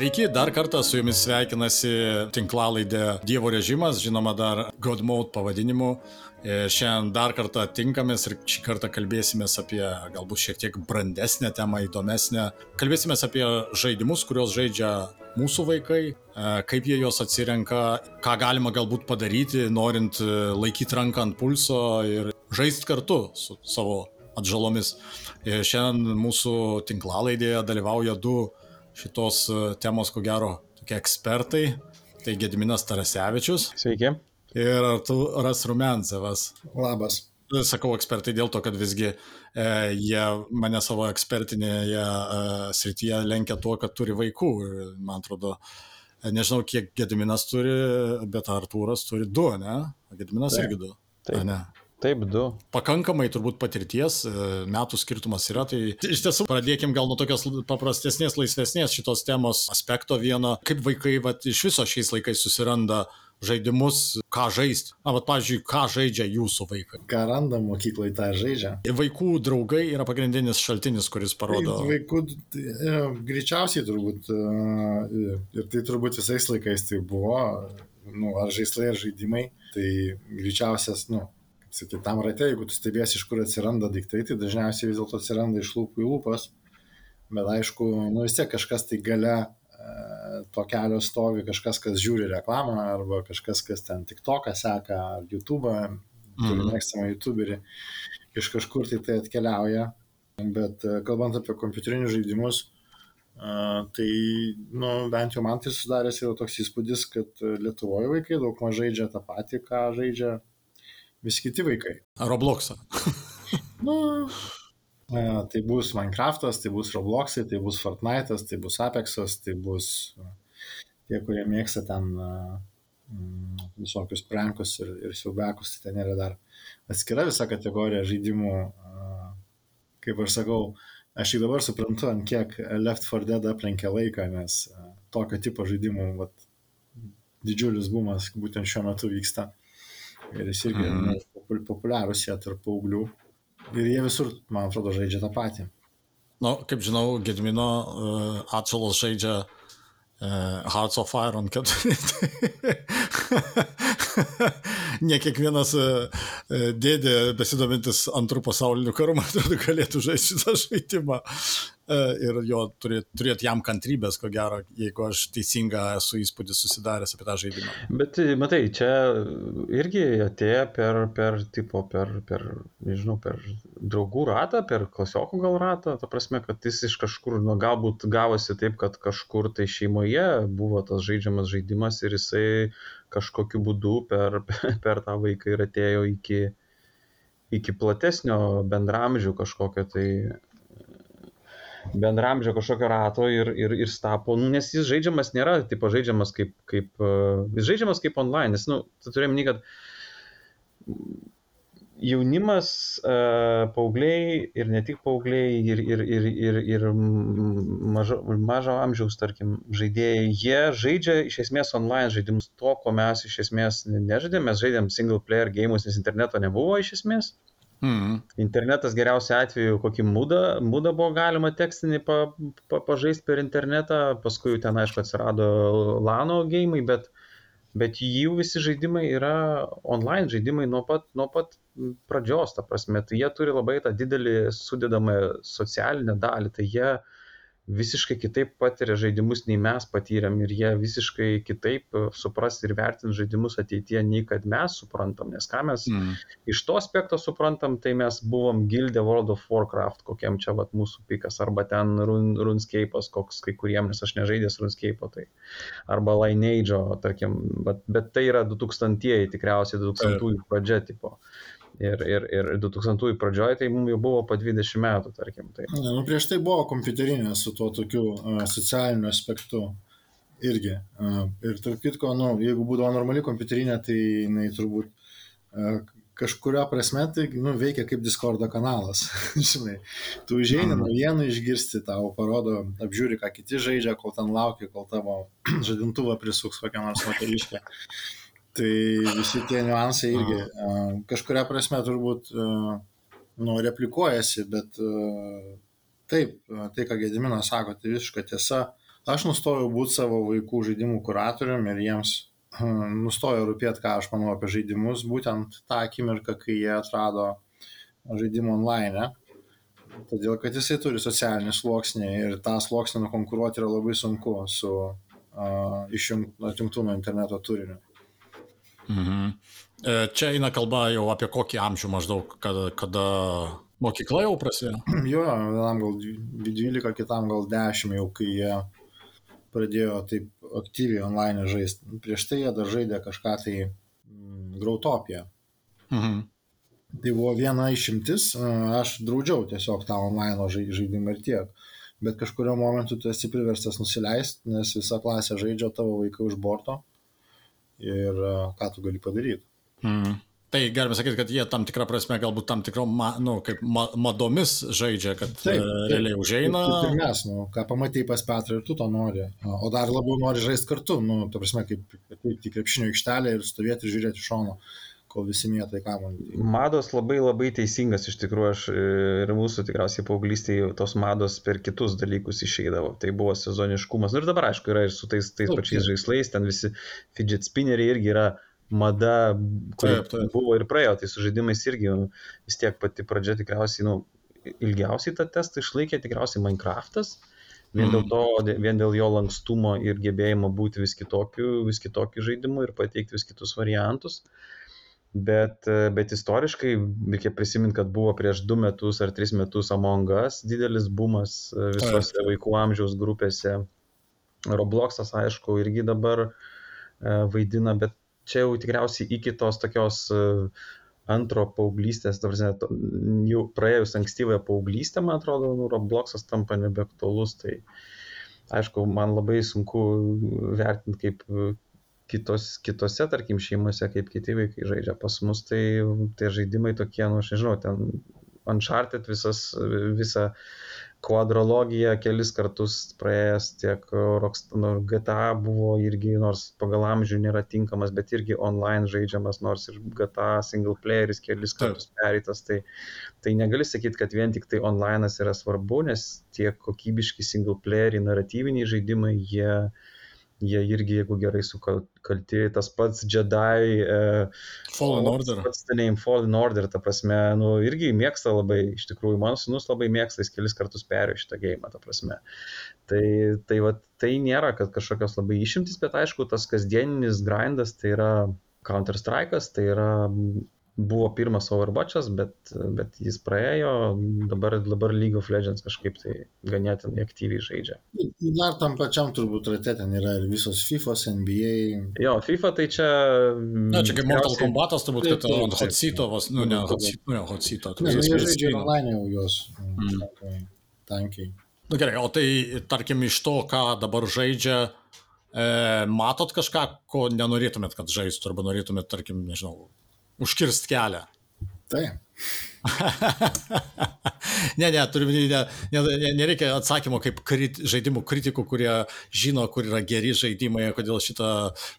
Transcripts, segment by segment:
Sveiki, dar kartą su jumis sveikinasi tinklalaidė Dievo režimas, žinoma dar God Mode pavadinimu. Ir šiandien dar kartą tinkamės ir šį kartą kalbėsime apie galbūt šiek tiek brandesnę temą, įdomesnę. Kalbėsime apie žaidimus, kuriuos žaidžia mūsų vaikai, e, kaip jie juos atsirenka, ką galima galbūt padaryti, norint e, laikyti ranką ant pulso ir žaisti kartu su savo atžalomis. Šiandien mūsų tinklalaidėje dalyvauja du šitos e, temos, ko gero, tokie ekspertai. Tai Gediminas Tarasevičius. Sveiki. Ir Arturas Rumencevas. Labas. Sakau ekspertai dėl to, kad visgi e, jie mane savo ekspertinėje e, srityje lenkia tuo, kad turi vaikų. Ir, man atrodo, e, nežinau, kiek Gediminas turi, bet Artūras turi du, ne? Gediminas irgi du. Taip. Ne? Taip, du. pakankamai turbūt patirties, e, metų skirtumas yra. Tai iš tiesų pradėkim gal nuo tokios paprastesnės, laisvesnės šitos temos aspekto vieno, kaip vaikai vat, iš viso šiais laikais susiranda žaidimus, ką žaisti. Na, bet, pavyzdžiui, ką žaidžia jūsų vaikai. Ką randa mokyklai, tą žaidžia. Ir vaikų draugai yra pagrindinis šaltinis, kuris parodo. Tai Vaikų e, greičiausiai turbūt, e, ir tai turbūt visais laikais tai buvo, nu, ar žaislai, ar žaidimai, tai greičiausias, nu, kaip sakyti, tam rate, jeigu tu stebėsi, iš kur atsiranda daiktai, tai dažniausiai vis dėlto atsiranda iš lūpų į lūpas, bet aišku, nu vis tiek kažkas tai gale e, to kelio stovi, kažkas, kas žiūri reklamą, arba kažkas, kas ten tik toką seka, ar YouTube, turi Mhm. mėgstamą YouTuberį, iš kažkur tai tai atkeliauja, bet e, kalbant apie kompiuterinius žaidimus, e, tai, nu, bent jau man tai susidaręs yra toks įspūdis, kad Lietuvoje vaikai daug mažai žaidžia tą patį, ką žaidžia visi kiti vaikai. Robloxą. Nu, e, tai bus Minecraftas, tai bus Robloxai, tai bus Fortnite'as, tai bus Apexas, tai bus e, tie, kurie mėgsta ten e, mm, visokius prankus ir, ir siaubekus, tai ten yra dar atskira visa kategorija žaidimų. Kaip aš sakau, aš tik dabar suprantu, ant kiek Left 4 Dead aplenkė laiką, nes tokio tipo žaidimų vat, didžiulis bumas būtent šiuo metu vyksta. Ir jis irgi Mhm. popul- populiarus jie tarp paauglių. Ir jie visur, man atrodo, žaidžia tą patį. Na, nu, kaip žinau, Gedimino uh, atšalas žaidžia uh, Hearts of Iron 4. ne kiekvienas uh, dėdė besidomintis antrų pasaulinių karų, man atrodo, galėtų žaisti šitą žaidimą. Uh, ir jo turėt, turėt jam kantrybės, ko gero, jeigu aš teisingą esu įspūdį susidaręs apie tą žaidimą. Bet matai, čia irgi atėjo per, per, tipo, per, per, nežinau, per draugų ratą, per klasiokų gal ratą. Ta prasme, kad jis iš kažkur, nu, galbūt gavosi taip, kad kažkur tai šeimoje buvo tas žaidžiamas žaidimas ir jisai kažkokiu būdu per, per tą vaiką ir atėjo iki, iki platesnio bendramžių kažkokio tai bendramžio kažkokio rato ir, ir, ir tapo, nu, nes jis žaidžiamas nėra, tipo žaidžiamas kaip, kaip uh, jis žaidžiamas kaip online, nes, nu, tu turėjom minį, kad jaunimas, uh, paaugliai ir ne tik paaugliai ir, ir, ir, ir, ir mažo, mažo amžiaus, tarkim, žaidėjai, jie žaidžia iš esmės online žaidimus, to, ko mes iš esmės nežaidėm, mes žaidėm single player gėjimus, nes interneto nebuvo iš esmės. Mm. Internetas geriausiu atveju kokį mūdą, mūdą buvo galima tekstinį pa, pa, pažaisti per internetą, paskui ten aišku atsirado LANO gėjimai, bet, bet jų visi žaidimai yra online žaidimai nuo pat, nuo pat pradžios, ta prasme, tai jie turi labai tą didelį sudedamą socialinę dalį, tai jie visiškai kitaip patiria žaidimus nei mes patyrėm ir jie visiškai kitaip supras ir vertins žaidimus ateityje nei kad mes suprantam, nes ką mes Mm. iš to aspekto suprantam, tai mes buvom gildę World of Warcraft, kokiam čia vat, mūsų pikas, arba ten run, RuneScape'as, koks kai kuriem, nes aš nežaidęs RuneScape'o, tai arba Lineage'o, tarkim, bet, bet tai yra 2000-ieji tikriausiai, 2000-ųjų pradžia tipo. Ir, ir, ir 2000-ųjų pradžioje tai mums jau buvo po 20 metų, tarkim. Tai. Ne, nu, prieš tai buvo kompiuterinė su tuo tokiu uh, socialiniu aspektu irgi. Uh, ir tarp kitko, nu, jeigu būdavo normali kompiuterinė, tai jinai turbūt uh, kažkuria prasme tai nu, veikia kaip Discordo kanalas. Žinai, tu užėjai Mhm. naujienų išgirsti, tau parodo, apžiūri, ką kiti žaidžia, kol ten laukia, kol tavo žadintuvą prisuks kokią nors moteriškę. Tai visi tie niuansai irgi kažkuria prasme turbūt nu, replikuojasi, bet taip, tai, ką Gediminas sako, tai visiška tiesa. aš nustojau būti savo vaikų žaidimų kuratorium ir jiems nustojo rūpėti, ką aš manau apie žaidimus, būtent tą akimirką, kai jie atrado žaidimą online. Todėl, kad jisai turi socialinį sluoksnį ir tą sluoksnį nukonkuruoti yra labai sunku su uh, išjungtų nuo interneto turiniu. Mhm. E, čia eina kalba jau apie kokį amžių maždaug, kada, kada mokykla jau prasidėjo. Jo, vienam gal 12, kitam gal 10 jau, kai jie pradėjo taip aktyviai online žaisti. Prieš tai jie dar žaidė kažką tai mm, Grautopiją. Mhm. Tai buvo viena išimtis, aš draudžiau tiesiog tą online žaidimą ir tiek. Bet kažkurio momentu tu esi priverstas nusileisti, nes visa klasė žaidžia tavo vaikai už borto. Ir ką tu gali padaryti. Mhm. Tai galime sakyti, kad jie tam tikrą prasme, galbūt tam tikrom, ma, nu, kaip ma, madomis žaidžia, kad taip, taip, realiai užeina. Taip, taip mes, nu, ką pamatai pas Petrą ir tu to nori. O dar labiau nori žaisti kartu, nu, ta prasme, kaip ateiti į krepšinio aikštelę ir stovėti ir žiūrėti iš šono kol visi mėto į kamuolį. Mados labai labai teisingas iš tikrųjų, aš ir mūsų tikriausiai paauglystėje tos mados per kitus dalykus išeidavo. Tai buvo sezoniškumas. Nu ir dabar aišku yra ir su tais, tais pačiais žaislais, ten visi fidget spinneriai irgi yra mada, kuri taip, taip. buvo ir praėjo, tai su žaidimais irgi vis tiek pati pradžia tikriausiai, nu, ilgiausiai tą testą išlaikė tikriausiai Minecraftas. Vien dėl Mhm. to, vien dėl jo lankstumo ir gebėjimo būti vis kitokiu, vis kitokiu žaidimu ir pateikti vis kitus variantus. Bet, bet istoriškai reikia prisiminti, kad buvo prieš du metus ar tris metus Among Us didelis bumas visose vaikų amžiaus grupėse. Robloxas, aišku, irgi dabar e, vaidina, bet čia jau tikriausiai iki tos tokios e, antro paauglystės, jau praėjus ankstyvąją paauglystę, man atrodo, nu, Robloxas tampa nebeaktualus. Tai aišku, man labai sunku vertinti, kaip kitos, kitose, tarkim, šeimose, kaip kiti vaikai žaidžia. Pas mus tai, tai žaidimai tokie, nu, aš nežinau, ten Uncharted visas, visą kvadrologiją kelis kartus praėjęs, tiek Rockstar, nu, GTA buvo irgi, nors pagal amžių nėra tinkamas, bet irgi online žaidžiamas, nors ir GTA single playeris kelis kartus pereitas, tai, tai negali sakyti, kad vien tik tai online'as yra svarbu, nes tie kokybiški single playeriai, naratyviniai žaidimai, jie, jie irgi, jeigu gerai sukalti, tas pats Jedi uh, Fallen Order. Pats the name Fallen Order, ta prasme, nu, irgi mėgsta labai, iš tikrųjų, mano sunus labai mėgsta, jis kelis kartus perėjo šitą gėjimą, ta prasme. Tai, tai, va, tai nėra, kad kažkokios labai išimtis, bet aišku, tas kasdieninis grindas tai yra Counter Strike'as, tai yra buvo pirmas Overwatch'as, bet, bet jis praėjo, dabar, dabar League of Legends kažkaip tai ganėtinai aktyviai žaidžia. Dar tam pačiam turbūt rate ten yra ir visos FIFA, NBA. Jo, FIFA tai čia... Na, čia kaip Mortal Kombatas, turbūt, kad ant hot seato, vos, nu, ne hot seato, ne hot seato. Ne, jie žaidžia online jau jos. Mm. Tankiai. Na nu, gerai, o tai, tarkim, iš to, ką dabar žaidžia, e, matot kažką, ko nenorėtumėt, kad žaistų, arba norėtumėt, tarkim, nežinau, užkirst kelią. Taip. ne, ne, turiu, ne, ne, nereikia atsakymo kaip krit, žaidimų kritikų, kurie žino, kur yra geri žaidimai, kodėl šitą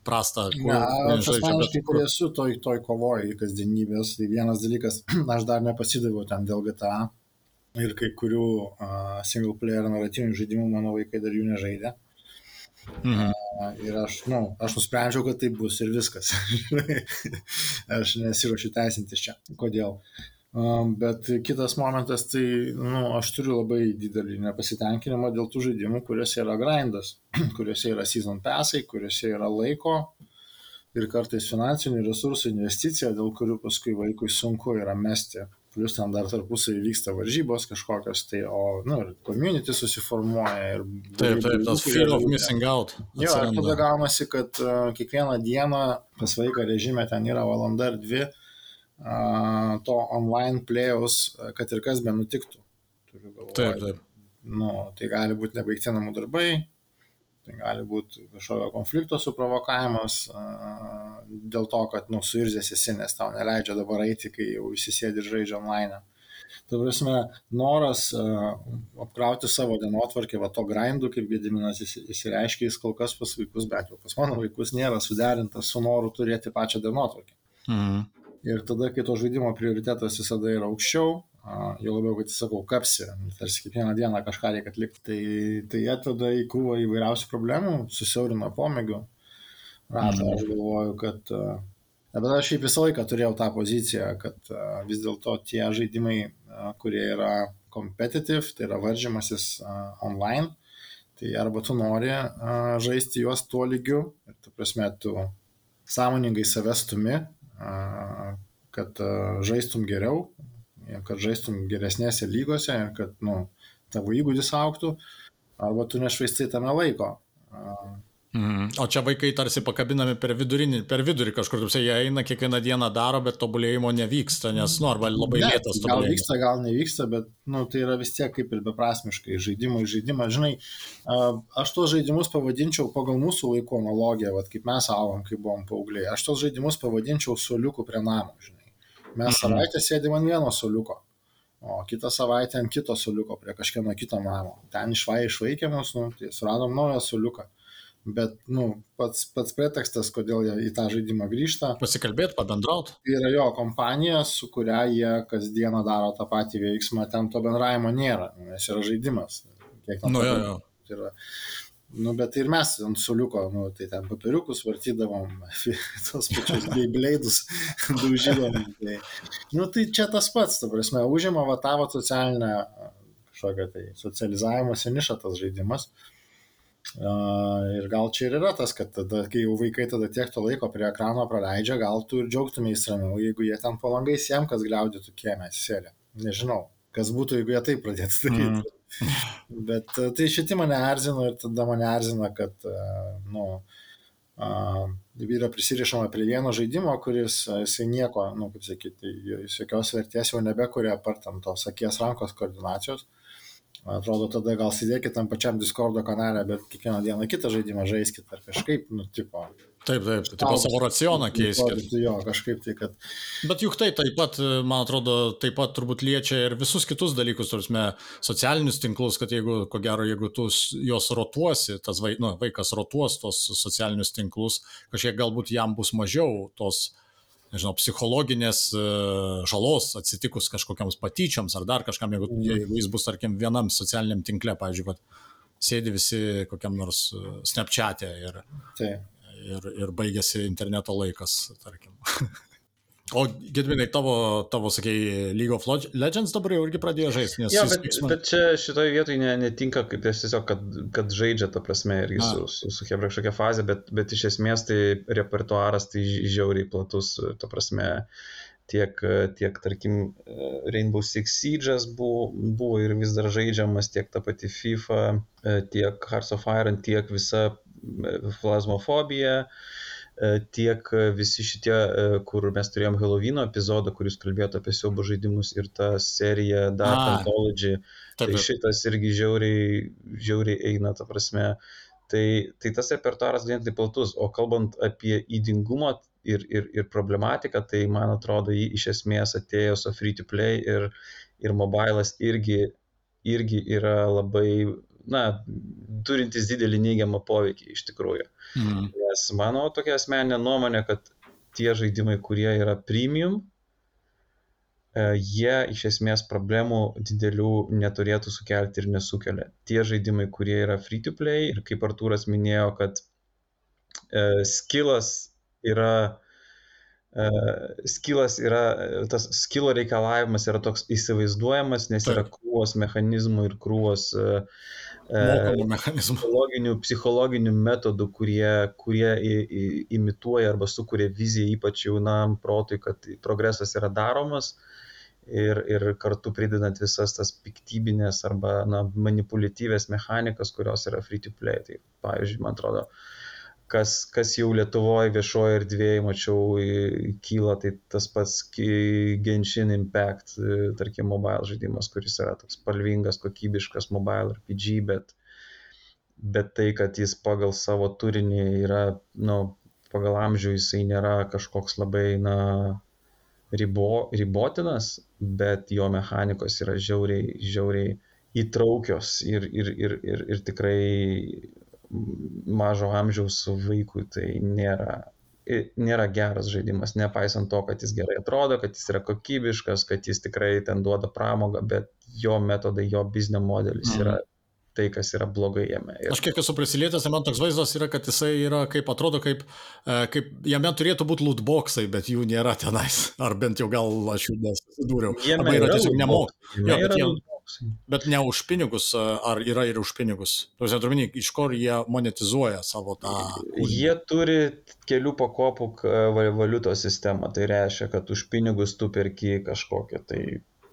prastą. Kur, ne, aš asmeniškai, kur esu toj, toj kovoje kasdienybės, tai vienas dalykas, aš dar nepasidaviau ten dėl GTA ir kai kurių uh, single player naratyvinių žaidimų mano vaikai dar jų nežaidė. Mhm. Ir aš, na, nu, aš nusprendžiau, kad tai bus ir viskas. aš nesiuošiu teisintis čia. Kodėl? Um, bet kitas momentas, tai, na, nu, aš turiu labai didelį nepasitenkinimą dėl tų žaidimų, kuriuose yra grindas, kuriuose yra season passai, kuriuose yra laiko ir kartais finansinių resursų investicija, dėl kurių paskui vaikui sunku yra mesti plus ten dar tarpusai vyksta varžybos kažkokios, tai, o, nu, ir community susiformuoja. Ir, taip, taip, tas fear of missing out. Jo, ir tada gaunasi, kad uh, kiekvieną dieną pas vaiką režime ten yra valanda ar dvi uh, to online plėjaus, kad ir kas be nutiktų. Taip, taip. Nu, tai gali būti nebaigti namų darbai, Tai gali būti kažkokio konflikto suprovokavimas dėl to, kad nu, suirzės esi, nes tau neleidžia dabar eiti, kai jau įsisėdi ir žaidžia online. Tai prasme, noras apkrauti savo dienotvarkę, va to grindų, kaip Gediminas įsireiškia, jis kol kas pas vaikus, bet jau pas mano vaikus nėra suderintas su noru turėti pačią dienotvarkę. Mhm. Ir tada, kai to žaidimo prioritetas visada yra aukščiau, jau labiau, kad, sakau, kapsi, tarsi kiekvieną dieną kažką reikia atlikti, tai, tai tada į krūvą įvairiausių problemų, susiaurina pomėgių ratą. Aš galvoju, kad, bet aš šiaip visą laiką turėjau tą poziciją, kad vis dėlto tie žaidimai, kurie yra competitive, tai yra varžymasis online, tai arba tu nori žaisti juos tuo lygiu, ir tu prasme, tu sąmoningai save stumi, kad žaistum geriau, kad žaistum geresnėse lygose ir kad nu, tavo įgūdis auktų, arba tu nešvaistai tame laiko. Mhm. O čia vaikai tarsi pakabinami per, vidurinį, per vidurį kažkur, taip, jie eina kiekvieną dieną daro, bet tobulėjimo nevyksta, nes, nu, arba labai lėtas tobulėjimas. Gal vyksta, gal nevyksta, bet, nu, tai yra vis tiek kaip ir beprasmiškai, žaidimai, žaidimai, žinai, aš tuos žaidimus pavadinčiau pagal mūsų laiko analogiją, vat, kaip mes augom, kai buvom paaugliai, aš tuos žaidimus pavadinčiau soliukų prie namo, žinai. Mes mhm. savaitę sėdėm ant vieno soliuko. O kitą savaitę ant kito soliuko prie kažkieno kito namo. Ten išvai išvaikėm mus, nu, tai suradom naują soliuką bet nu, pats, pats pretekstas, kodėl jie į tą žaidimą grįžta. Pasikalbėti, pabendrauti. Tai yra jo kompanija, su kuria jie kasdieną daro tą patį veiksmą, ten to bendravimo nėra, nes yra žaidimas. Kiek ten nu, jo, jo. Tai yra, Nu, bet ir mes ant suliuko, nu, tai ten papiriukus vartydavom, tos pačius beibleidus daužydavom. Tai, nu, tai čia tas pats, ta prasme, užima va tavo socialinę kažkokią tai socializavimosi nišą tas žaidimas. Uh, Ir gal čia ir yra tas, kad tada, kai jau vaikai tada tiek to laiko prie ekrano praleidžia, gal tu ir džiaugtumės ramiau, jeigu jie ten palangais jiem, kas gliaudytų kiemę serę. Nežinau, kas būtų, jeigu jie taip pradėtų daryti. Mm. Bet tai šitai mane erzino ir tada mane erzina, kad, nu, yra prisirišama prie vieno žaidimo, kuris, jisai nieko, nu, kaip sakyti, jis jokios vertės jau nebekuria apartam tos akies rankos koordinacijos. Atrodo, tada gal sėdėkit tam pačiam Discordo kanale, bet kiekvieną dieną kitą žaidimą žaiskit ar kažkaip, nu, tipo. Taip, taip, tipo savo racioną keiskit. Jo, kažkaip tai, kad. Bet juk tai taip pat, man atrodo, taip pat turbūt liečia ir visus kitus dalykus, turime socialinius tinklus, kad jeigu, ko gero, jeigu tu juos rotuosi, tas vaik, nu, vaikas rotuos tos socialinius tinklus, kažkiek galbūt jam bus mažiau tos nežinau, psichologinės e, žalos atsitikus kažkokiams patyčioms ar dar kažkam, jeigu, mm. jeigu jis bus, tarkim, vienam socialiniam tinkle, pavyzdžiui, kad sėdi visi kokiam nors e, Snapchat'e ir, tai. Ir, ir baigėsi interneto laikas, tarkim. O Gedvinai, tavo, tavo sakėjai, League of Legends dabar jau irgi pradėjo žaisti. Jo, bet, veiksmą... bet čia šitoje vietoje ne, netinka, kaip jis tiesiog, kad, kad žaidžia, ta prasme, irgi A. su, su, su Hebra kažkokia fazė, bet, bet iš esmės tai repertuaras tai žiauriai platus, ta prasme, tiek, tiek tarkim, Rainbow Six Siege'as buvo, buvo ir vis dar žaidžiamas, tiek ta pati FIFA, tiek Hearts of Iron, tiek visa plasmofobija. Uh, E, tiek visi šitie, e, kur mes turėjom Halloween epizodą, kuris kalbėtų apie siaubo žaidimus ir tą seriją Dark A, Anthology, tai šitas irgi žiauriai, žiauriai eina, ta prasme. Tai, tai tas repertuaras ganėtinai platus, o kalbant apie įdingumą ir, ir, ir problematiką, tai man atrodo, jį iš esmės atėjo su free to play ir, ir mobilas irgi, irgi yra labai na, turintis didelį neigiamą poveikį iš tikrųjų. Mm. Nes mano tokia asmeninė nuomonė, kad tie žaidimai, kurie yra premium, e, jie iš esmės problemų didelių neturėtų sukelti ir nesukelia. Tie žaidimai, kurie yra free to play ir kaip Artūras minėjo, kad e, skillas yra Uh, skilas yra, tas skilo reikalavimas yra toks įsivaizduojamas, nes yra krūvos mechanizmų ir krūvos uh, psichologinių, psichologinių metodų, kurie, kurie į, į, imituoja arba sukuria viziją ypač jaunam protui, kad progresas yra daromas ir, ir kartu pridedant visas tas piktybinės arba na, manipuliatyvės mechanikas, kurios yra free to play. Tai, pavyzdžiui, man atrodo, kas, kas jau Lietuvoje viešoje erdvėje, mačiau, kyla, tai tas pats Genshin Impact, tarkim, mobile žaidimas, kuris yra toks spalvingas, kokybiškas mobile RPG, bet, bet tai, kad jis pagal savo turinį yra, nu, pagal amžių jisai nėra kažkoks labai, na, ribo, ribotinas, bet jo mechanikos yra žiauriai, žiauriai įtraukios ir, ir, ir, ir, ir tikrai mažo amžiaus vaikui tai nėra nėra geras žaidimas, nepaisant to, kad jis gerai atrodo, kad jis yra kokybiškas, kad jis tikrai ten duoda pramogą, bet jo metodai, jo biznio modelis yra Mhm. tai, kas yra blogai jame. Ir Aš kiek esu prisilietęs, man toks vaizdas yra, kad jisai yra, kaip atrodo, kaip, e, kaip jame turėtų būti lootboxai, bet jų nėra tenais. Ar bent jau gal aš jų nesusidūriau. jame Arba yra yra tiesiog nemok. lootboxai, jame Jo, bet jie- lootboxai. Bet ne už pinigus, ar yra ir už pinigus. Tuose turminį, iš kur jie monetizuoja savo tą. kūrinį? Jie turi kelių pakopų valiutos sistemą. Tai reiškia, kad už pinigus tu perki kažkokią tai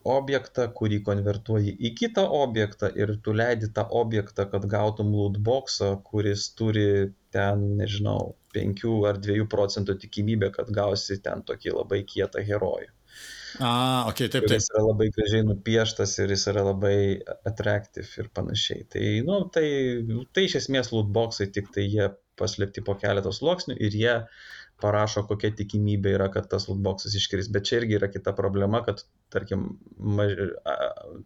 objektą, kurį konvertuoji į kitą objektą ir tu leidi tą objektą, kad gautum lootboxą, kuris turi ten, nežinau, 5 ar 2 procentų tikimybę, kad gausi ten tokį labai kietą herojų. A, ok, taip, taip. kuris yra labai gražiai nupieštas ir jis yra labai atraktiv ir panašiai. Tai, nu, tai, tai iš esmės lootboxai, tik tai jie paslėpti po keletos sluoksnių ir jie parašo, kokia tikimybė yra, kad tas lootboxas iškris. Bet čia irgi yra kita problema, kad, tarkim, maž...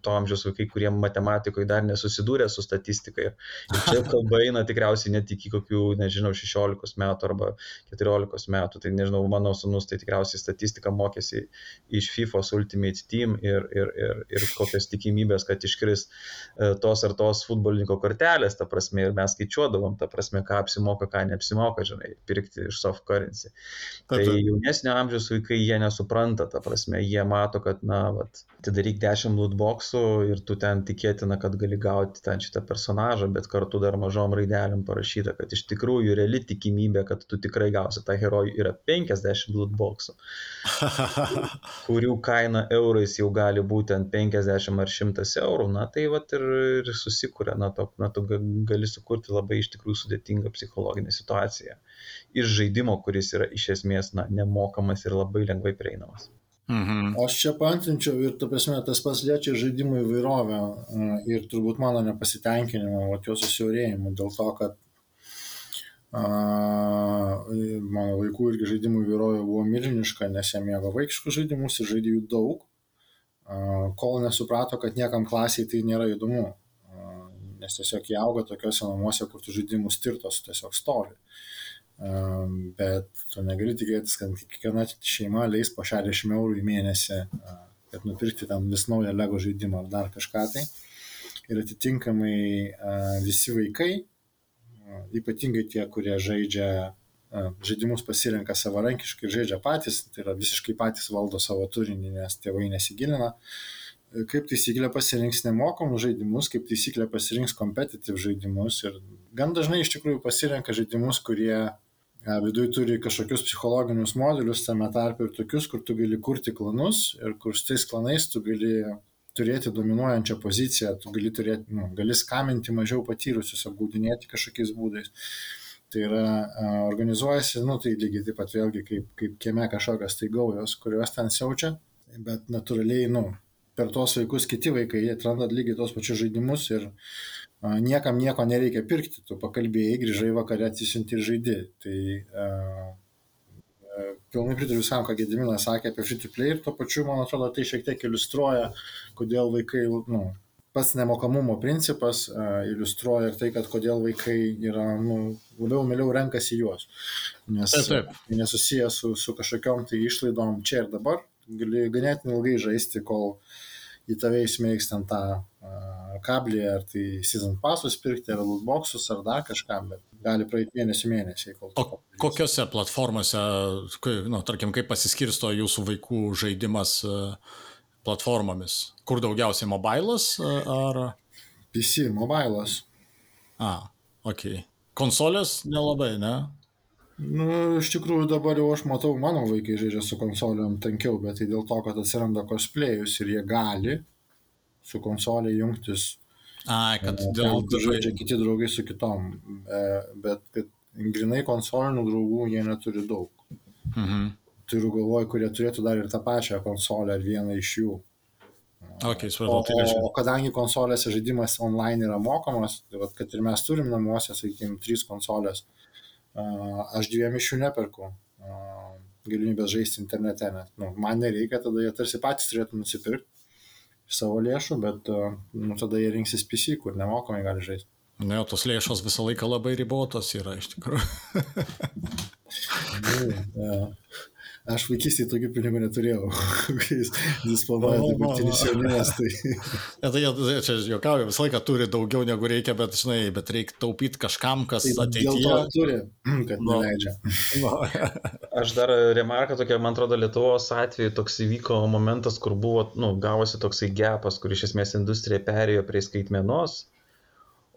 to amžiaus vaikai, kurie matematikoje dar nesusidūrė su statistika. Ir čia kalba eina tikriausiai net iki kokių, nežinau, 16 metų arba 14 metų. Tai nežinau, mano sunus tai tikriausiai statistiką mokėsi iš FIFA Ultimate Team ir, ir, ir, ir kokios tikimybės, kad iškris e, tos ar tos futbolininko kortelės, ta prasme, ir mes skaičiuodavom, ta prasme, ką apsimoka, ką neapsimoka, žinai, pirkti iš soft currency. Tai Taip, taip. jaunesnio amžiaus vaikai jie nesupranta, ta prasme, jie mato, kad, na, vat, atidaryk 10 lootboxų ir tu ten tikėtina, kad gali gauti ten šitą personažą, bet kartu dar mažom raidelėm parašyta, kad iš tikrųjų reali tikimybė, kad tu tikrai gausi tą herojų yra 50 lootboxų, kurių kaina eurais jau gali būti ant 50 ar 100 eurų, na tai vat ir, ir susikūrė, na, to, na tu ga- gali sukurti labai iš tikrųjų sudėtingą psichologinę situaciją iš žaidimo, kuris yra iš esmės na, nemokamas ir labai lengvai prieinamas. Mhm. Aš čia paantrinčiau ir, tu prasme, tas pats liečia žaidimų įvairovę e, ir turbūt mano nepasitenkinimą, o jo susiaurėjimą dėl to, kad a, mano vaikų irgi žaidimų įvairovė buvo milžiniška, nes jie mėgo vaikiškus žaidimus ir žaidė jų daug, a, kol nesuprato, kad niekam klasiai tai nėra įdomu. A, Nes tiesiog jie auga tokiuose namuose, kur tų žaidimų stirtos tiesiog stovi. Um, bet tu negali tikėtis, kad kiekviena šeima leis po 60 eurų į mėnesį, uh, kad nupirkti tam vis naują Lego žaidimą ar dar kažką tai. Ir atitinkamai uh, visi vaikai, ypatingai tie, kurie žaidžia žaidimus pasirenka savarankiškai ir žaidžia patys, tai yra visiškai patys valdo savo turinį, nes tėvai nesigilina. Kaip taisyklė pasirinks nemokamus žaidimus, kaip taisyklė pasirinks competitive žaidimus ir gan dažnai iš tikrųjų pasirenka žaidimus, kurie viduj turi kažkokius psichologinius modelius, tame tarpe ir tokius, kur tu gali kurti klanus ir kur su tais klanais tu gali turėti dominuojančią poziciją, tu gali, turėti, nu, gali skaminti mažiau patyrusius, apgaudinėti kažkokiais būdais. Tai yra organizuojasi, nu tai lygiai taip pat vėlgi kaip, kaip kieme kažkokios tai gaujos, kurios ten siaučia, bet natūraliai, nu, per tos vaikus kiti vaikai jie atranda lygiai tos pačius žaidimus ir a, niekam nieko nereikia pirkti, tu pakalbėjai, grįžai vakarė atsisinti ir žaidži. Tai a, pilnai pritariu visam, ką Gediminas sakė apie free to play ir tuo pačiu, man atrodo, tai šiek tiek iliustruoja, kodėl vaikai, nu, pats nemokamumo principas a, iliustruoja ir tai, kad kodėl vaikai yra, nu, labiau mieliau renkasi juos. Nes Taip, taip. tai nesusiję su, su kažkokiam tai išlaidom čia ir dabar, gali ganėtinai ilgai žaisti, kol į tave įsmeigs ten tą kablį, ar tai season passus pirkti, ar lootboxus, ar dar kažką, bet gali praeiti mėnesių mėnesiai, kol O kokiose platformose, nu, tarkim, kaip pasiskirsto jūsų vaikų žaidimas platformomis? Kur daugiausiai mobilas ar... PC, mobilas. A, ok. Konsolės nelabai, ne? Nu, iš tikrųjų dabar jau aš matau, mano vaikai žaidžia su konsoliom tankiau, bet tai dėl to, kad atsiranda cosplayus ir jie gali su konsolė jungtis. Ai, kad Ten, dėl... kur žaidžia kiti draugai su kitom, E, bet kad grinai konsolinių draugų jie neturi daug. Mhm. Turiu galvoj, kurie turėtų dar ir tą pačią konsolę ar vieną iš jų. Ok, O, supratau, tai reiškia. o kadangi konsolėse žaidimas online yra mokamas, tai vat, kad ir mes turim namuose, sakykime, trys konsolės, a, aš dviem iš jų neperku galimybės žaisti internete, nes nu, man nereikia, tada jie tarsi patys turėtų nusipirkti savo lėšų, bet nu, tada jie rinksis PC, kur nemokamai gali žaisti. Ne, o tos lėšos visą laiką labai ribotos yra iš tikrųjų. Nu, aš vaikystėje tokių pinigų neturėjau, kai jis disponuoja dabartinis jaunimas. Tai... Ja, tai jie čia juokauju, visą laiką turi daugiau negu reikia, bet, žinai, bet reikia taupyti kažkam, kas tai ateityje. Dėl to turi, kad Nu. neleidžia. No. Aš dar remarką tokia, man atrodo, Lietuvos atveju toks įvyko momentas, kur buvo, nu, gavosi toksai gepas, kur iš esmės industrija perėjo prie skaitmenos,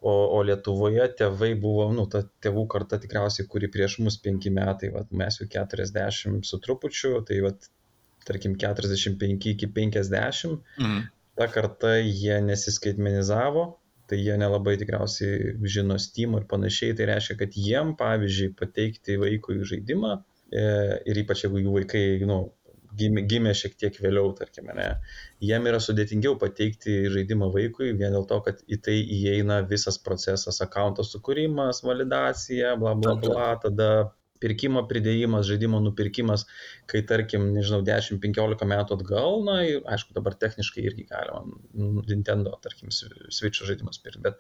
o, o Lietuvoje tėvai buvo, nu, ta tėvų karta tikriausiai, kuri prieš mus penki metai, vat, mes jau 40 su trupučiu, tai vat, tarkim 45 iki 50, Mhm. ta karta jie nesiskaitmenizavo, tai jie nelabai tikriausiai žino Steam ir panašiai, tai reiškia, kad jiem, pavyzdžiui, pateikti vaikui žaidimą e, ir ypač jeigu jų vaikai, nu, gimė, gimė šiek tiek vėliau, tarkime, ne, jiem yra sudėtingiau pateikti žaidimą vaikui vien dėl to, kad į tai įeina visas procesas, akanto sukūrimas, validacija, bla bla bla, tada pirkimo pridėjimas, žaidimo nupirkimas, kai tarkim, nežinau, 10-15 metų atgal, na ir aišku, dabar techniškai irgi galima mm, Nintendo, tarkim, Swi- Switch žaidimus pirkti, bet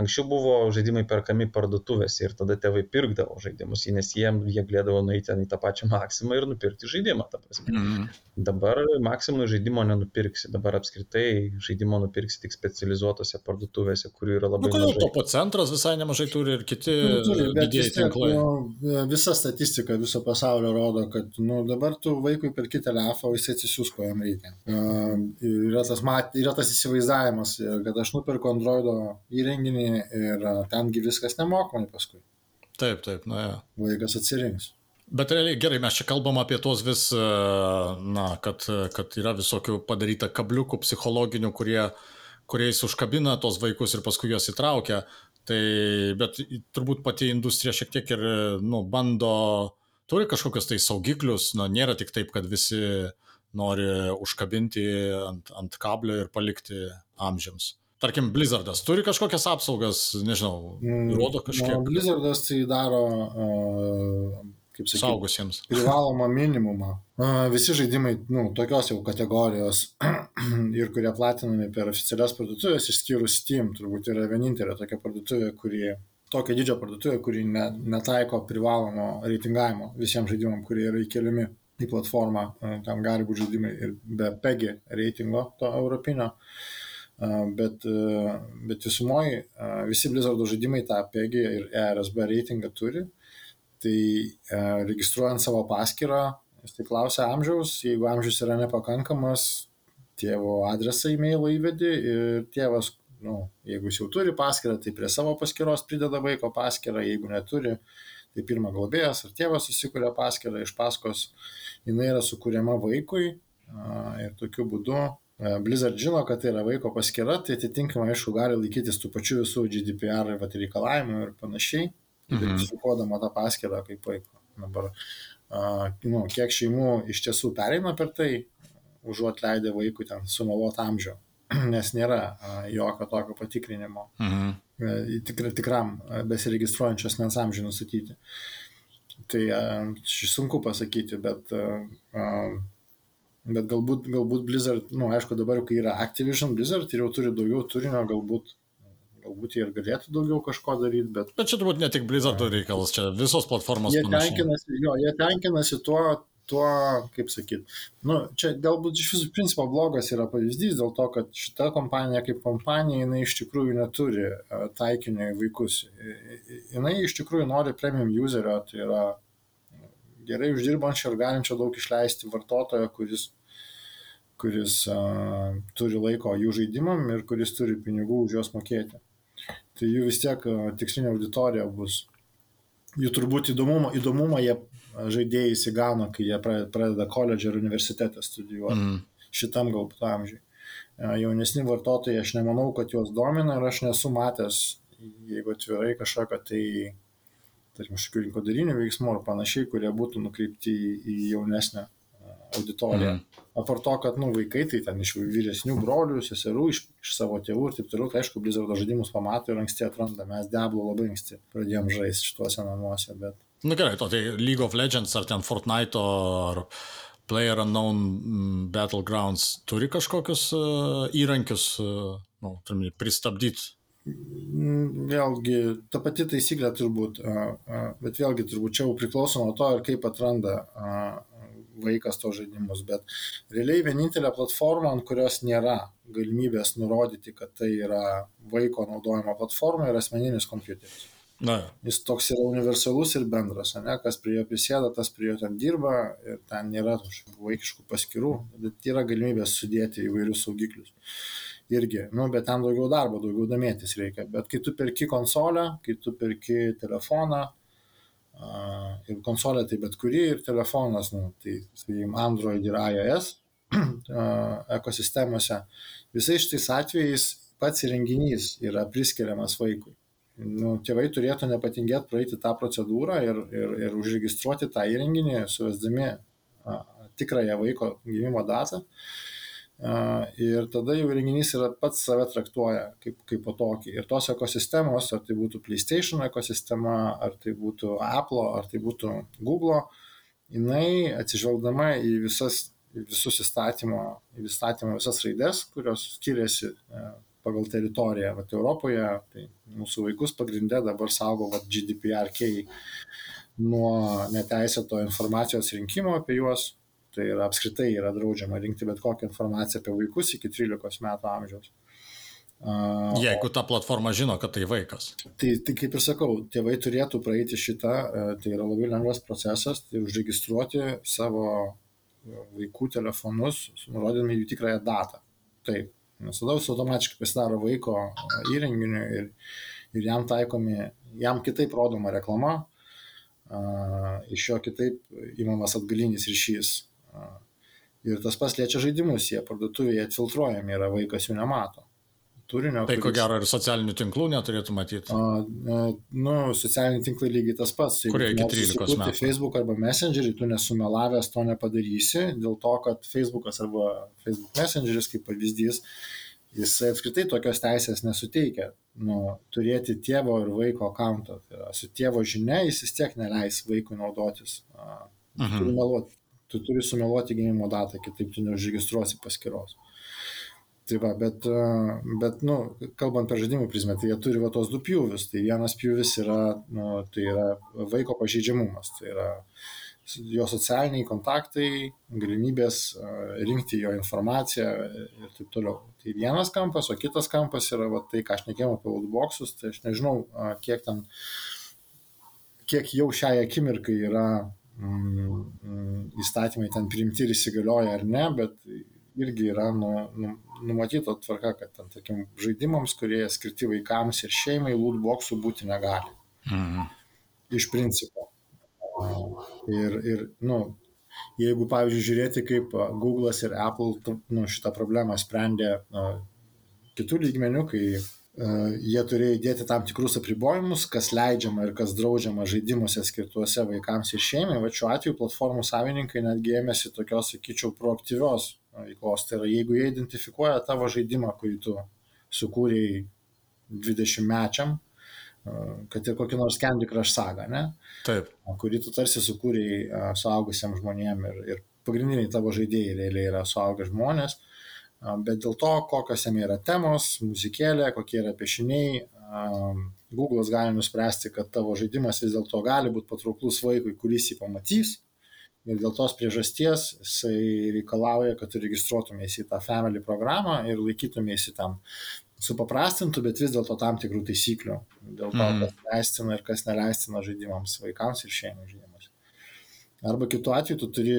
anksčiau buvo žaidimai perkami parduotuvėse ir tada tėvai pirkdavo žaidimus, nes jiem jie galėdavo nueiti ten į tą pačią maksimą ir nupirkti žaidimą. Mhm. Dabar maksimui žaidimo nenupirksi, dabar apskritai žaidimo nupirksi tik specializuotose parduotuvėse, kurių yra Nu, labai kodėl mažai. topo centras visai nemažai turi ir kiti Nu, turi, didieji tinklai. nu, visa statistika viso pasaulio rodo, kad nu, dabar tu vaikui perki telefoną, o jis atsisiūs, ko jam reikia. Uh, yra, tas mat, yra tas įsivaizdavimas, kad aš nupirku Androido įrenginį ir uh, tengi viskas nemokamai paskui. Taip, taip, na, ja. Vaikas atsirinks. Bet realiai gerai, mes čia kalbam apie tuos vis, na, kad, kad yra visokių padaryta kabliukų psichologinių, kurie, kuriais užkabina tos vaikus ir paskui juos įtraukia. Tai, bet turbūt pati industrija šiek tiek ir, nu, bando, turi kažkokius tai saugiklius, na, nėra tik taip, kad visi nori užkabinti ant, ant kablio ir palikti amžiams. Tarkim, Blizzardas turi kažkokias apsaugas, nežinau, rodo Nu, kažkiek Blizzardas tai daro, uh, kaip sakyti, saugusiems. privalomą minimumą. Visi žaidimai, nu, tokios jau kategorijos ir kurie platinami per oficialias parduotuvės, išskyrus Steam, turbūt yra vienintelė tokia parduotuvė, kuri, tokio didžio parduotuvė, kuri ne, netaiko privalomo reitingavimo visiems žaidimams, kurie yra įkeliami į platformą, ten gali būti žaidimai ir be PEGI reitingo to europinio. Bet, a, bet visumoji visi Blizzardo žaidimai tą PEGI ir ERSB reitingą turi tai e, registruojant savo paskyrą, jis tai klausia amžiaus, jeigu amžius yra nepakankamas, tėvo adresą e-mailą įvedi ir tėvas, nu, jeigu jis jau turi paskyrą, tai prie savo paskyros prideda vaiko paskyrą, jeigu neturi, tai pirmą globėjas ar tėvas susikuria paskyrą iš paskos, jinai yra sukūriama vaikui ir tokiu būdu e, Blizzard žino, kad tai yra vaiko paskyra, tai atitinkamai, aišku, gali laikytis tų pačių visų GDPR vat reikalavimų ir panašiai identifikuodama tą paskirtą kaip vaiko. Dabar, a, nu, kiek šeimų iš tiesų pereina per tai, užuot leidę vaikui ten sumaluot amžių, nes nėra a, jokio tokio patikrinimo Mhm. e, tikra, tikram a, besiregistruojančio asmens amžiui nustatyti. Tai šį sunku pasakyti, bet, a, a, bet galbūt, galbūt Blizzard, na, nu, aišku, dabar, kai yra Activision Blizzard ir jau turi daugiau turinio, galbūt, galbūt jie ir galėtų daugiau kažko daryti, bet Bet čia turbūt ne tik Blizzardo reikalas, čia visos platformos jie panašiai. tenkinasi, jo, jie tenkinasi tuo, tuo, kaip sakyt, nu, čia galbūt iš visų principo blogas yra pavyzdys dėl to, kad šita kompanija kaip kompanija, jinai iš tikrųjų neturi e, taikinio į vaikus. Jinai iš tikrųjų nori premium userio, tai yra gerai uždirbančio ir galinčio daug išleisti vartotojo, kuris kuris uh, turi laiko jų žaidimam ir kuris turi pinigų už juos mokėti. Tai jų vis tiek tikslinė auditorija bus jų turbūt įdomumą, įdomumą jie žaidėjai įsigano, kai jie pra- pradeda koledžą ir universitetą studijuoti. Mhm. Šitam galbūt amžiui. Jaunesni vartotojai, aš nemanau, kad juos domina ir aš nesu matęs, jeigu atvirai kažkokio tai, tarkim, kažkokių rinkodarinių veiksmų ar panašiai, kurie būtų nukreipti į, jaunesnę auditoriją. Mhm. Apart to, kad, nu, vaikai tai ten iš vyresnių brolių, seserų, iš, iš savo tėvų ir taip toliau, tai aišku, Blizzardo žaidimus pamato ir anksti atranda. Mes Diablo labai anksti pradėjom žaisti šituose namuose, bet Na gerai, to tai League of Legends ar ten Fortnite ar Player Unknown mm, Battlegrounds turi kažkokius uh, įrankius, uh, nu, pristabdyti vėlgi, ta pati taisyklė turbūt, bet vėlgi turbūt čia jau priklauso nuo to kaip atranda vaikas to žaidimus, bet realiai vienintelė platforma, ant kurios nėra galimybės nurodyti, kad tai yra vaiko naudojama platforma, yra asmeninis kompiuteris. Na. Jis toks yra universalus ir bendras, ne? kas prie jo prisėda, tas prie jo ten dirba ir ten nėra vaikiškų paskirų, bet yra galimybės sudėti įvairius saugiklius irgi, nu, bet ten daugiau darbo, daugiau domėtis reikia. Bet kai tu perki konsolę, kai tu perki telefoną, ir konsolė tai bet kuri, ir telefonas, nu, tai, sakykime, Android ir iOS ekosistemose, visais šitais atvejais pats įrenginys yra priskiriamas vaikui. Nu, tėvai turėtų nepatingėti praeiti tą procedūrą ir, ir, ir užregistruoti tą įrenginį, suvesdami tikrąją vaiko gimimo datą. Uh, ir tada jau įrenginys yra pats save traktuoja kaip, kaip po tokį. Ir tos ekosistemos, ar tai būtų PlayStation ekosistema, ar tai būtų Apple, ar tai būtų Google, jinai atsižvelgdama į visas visus įstatymo, įstatymo visas raides, kurios skiriasi e, pagal teritoriją. Vat Europoje tai mūsų vaikus pagrindė dabar saugo vat, GDPRK nuo neteisėto informacijos rinkimo apie juos, tai yra apskritai yra draudžiama rinkti bet kokią informaciją apie vaikus iki 13 metų amžiaus. Jeigu ta platforma žino, kad tai vaikas. Tai, tai kaip ir sakau, tėvai turėtų praeiti šitą, e, tai yra labai lengvas procesas, tai užregistruoti savo vaikų telefonus, nurodydami jų tikrąją datą. Taip, nes tada jis automatiškai pasidaro vaiko įrenginiu ir, ir jam taikomi, jam kitaip rodoma reklama, iš jo kitaip įmamas atgalinis ryšys Ir tas pas liečia žaidimus, jie parduotuvėje atfiltruojami yra, vaikas jų nemato. Turinio. Tai kuris... ko gero ir socialinių tinklų neturėtų matyti. A, nu, socialiniai tinklai lygiai tas pats. Kurie iki 13 metų. Facebook arba Messengerį tu nesumelavęs to nepadarysi, dėl to, kad Facebookas arba Facebook Messengeris kaip pavyzdys, jisai apskritai tokios teisės nesuteikia. Nu, turėti tėvo ir vaiko akantą. Tai su tėvo žinia jis vis tiek neleis vaikui naudotis. Mhm. Turi meluoti tu turi sumeluoti gimimo datą, kitaip tu neužregistruosi paskiros. Tai va, bet, bet nu, kalbant per žaidimų prizmę, tai jie turi va tos du pjūvius. Tai vienas pjūvis yra, nu, tai yra vaiko pažeidžiamumas, tai yra jo socialiniai kontaktai, galimybės rinkti jo informaciją ir taip toliau. Tai vienas kampas, o kitas kampas yra va, tai, ką aš nekėjau apie lootboxus, tai aš nežinau, kiek ten, kiek jau šiai akimirkai yra įstatymai ten priimti ir įsigalioja ar ne, bet irgi yra nu, nu, numatyta tvarka, kad ten, tarkim, žaidimams, kurie skirti vaikams ir šeimai, lootboxų būti negali. Mhm. Iš principo. Ir, ir nu, jeigu, pavyzdžiui, žiūrėti, kaip Google'as ir Apple nu, šitą problemą sprendė nu, kitų lygmenių, kai jie turėjo įdėti tam tikrus apribojimus, kas leidžiama ir kas draudžiama žaidimuose skirtuose vaikams ir šeimai. Va šiuo atveju platformų savininkai netgi ėmėsi tokios, sakyčiau, proaktyvios veiklos. Tai yra, jeigu jie identifikuoja tavo žaidimą, kurį tu sukūrėjai 20 mečiam, e, kad ir kokį nors Candy Crush sagą, ne? Taip. Kurį tu tarsi sukūrėjai e, suaugusiam žmonėm ir, ir pagrindiniai tavo žaidėjai realiai yra suaugę žmonės. Uh, bet dėl to, kokios jame yra temos, muzikėlė, kokie yra piešiniai, Google'as gali nuspręsti, kad tavo žaidimas vis dėlto gali būti patrauklus vaikui, kuris jį pamatys. Ir dėl tos priežasties jisai reikalauja, kad tu registruotumėsi į tą Family programą ir laikytumėsi tam supaprastintų, bet vis dėlto tam tikrų taisyklių. Dėl to, mm. kas leistina ir kas neleistina žaidimams, vaikams ir šeimai žaidimas. Arba kitu atveju tu turi,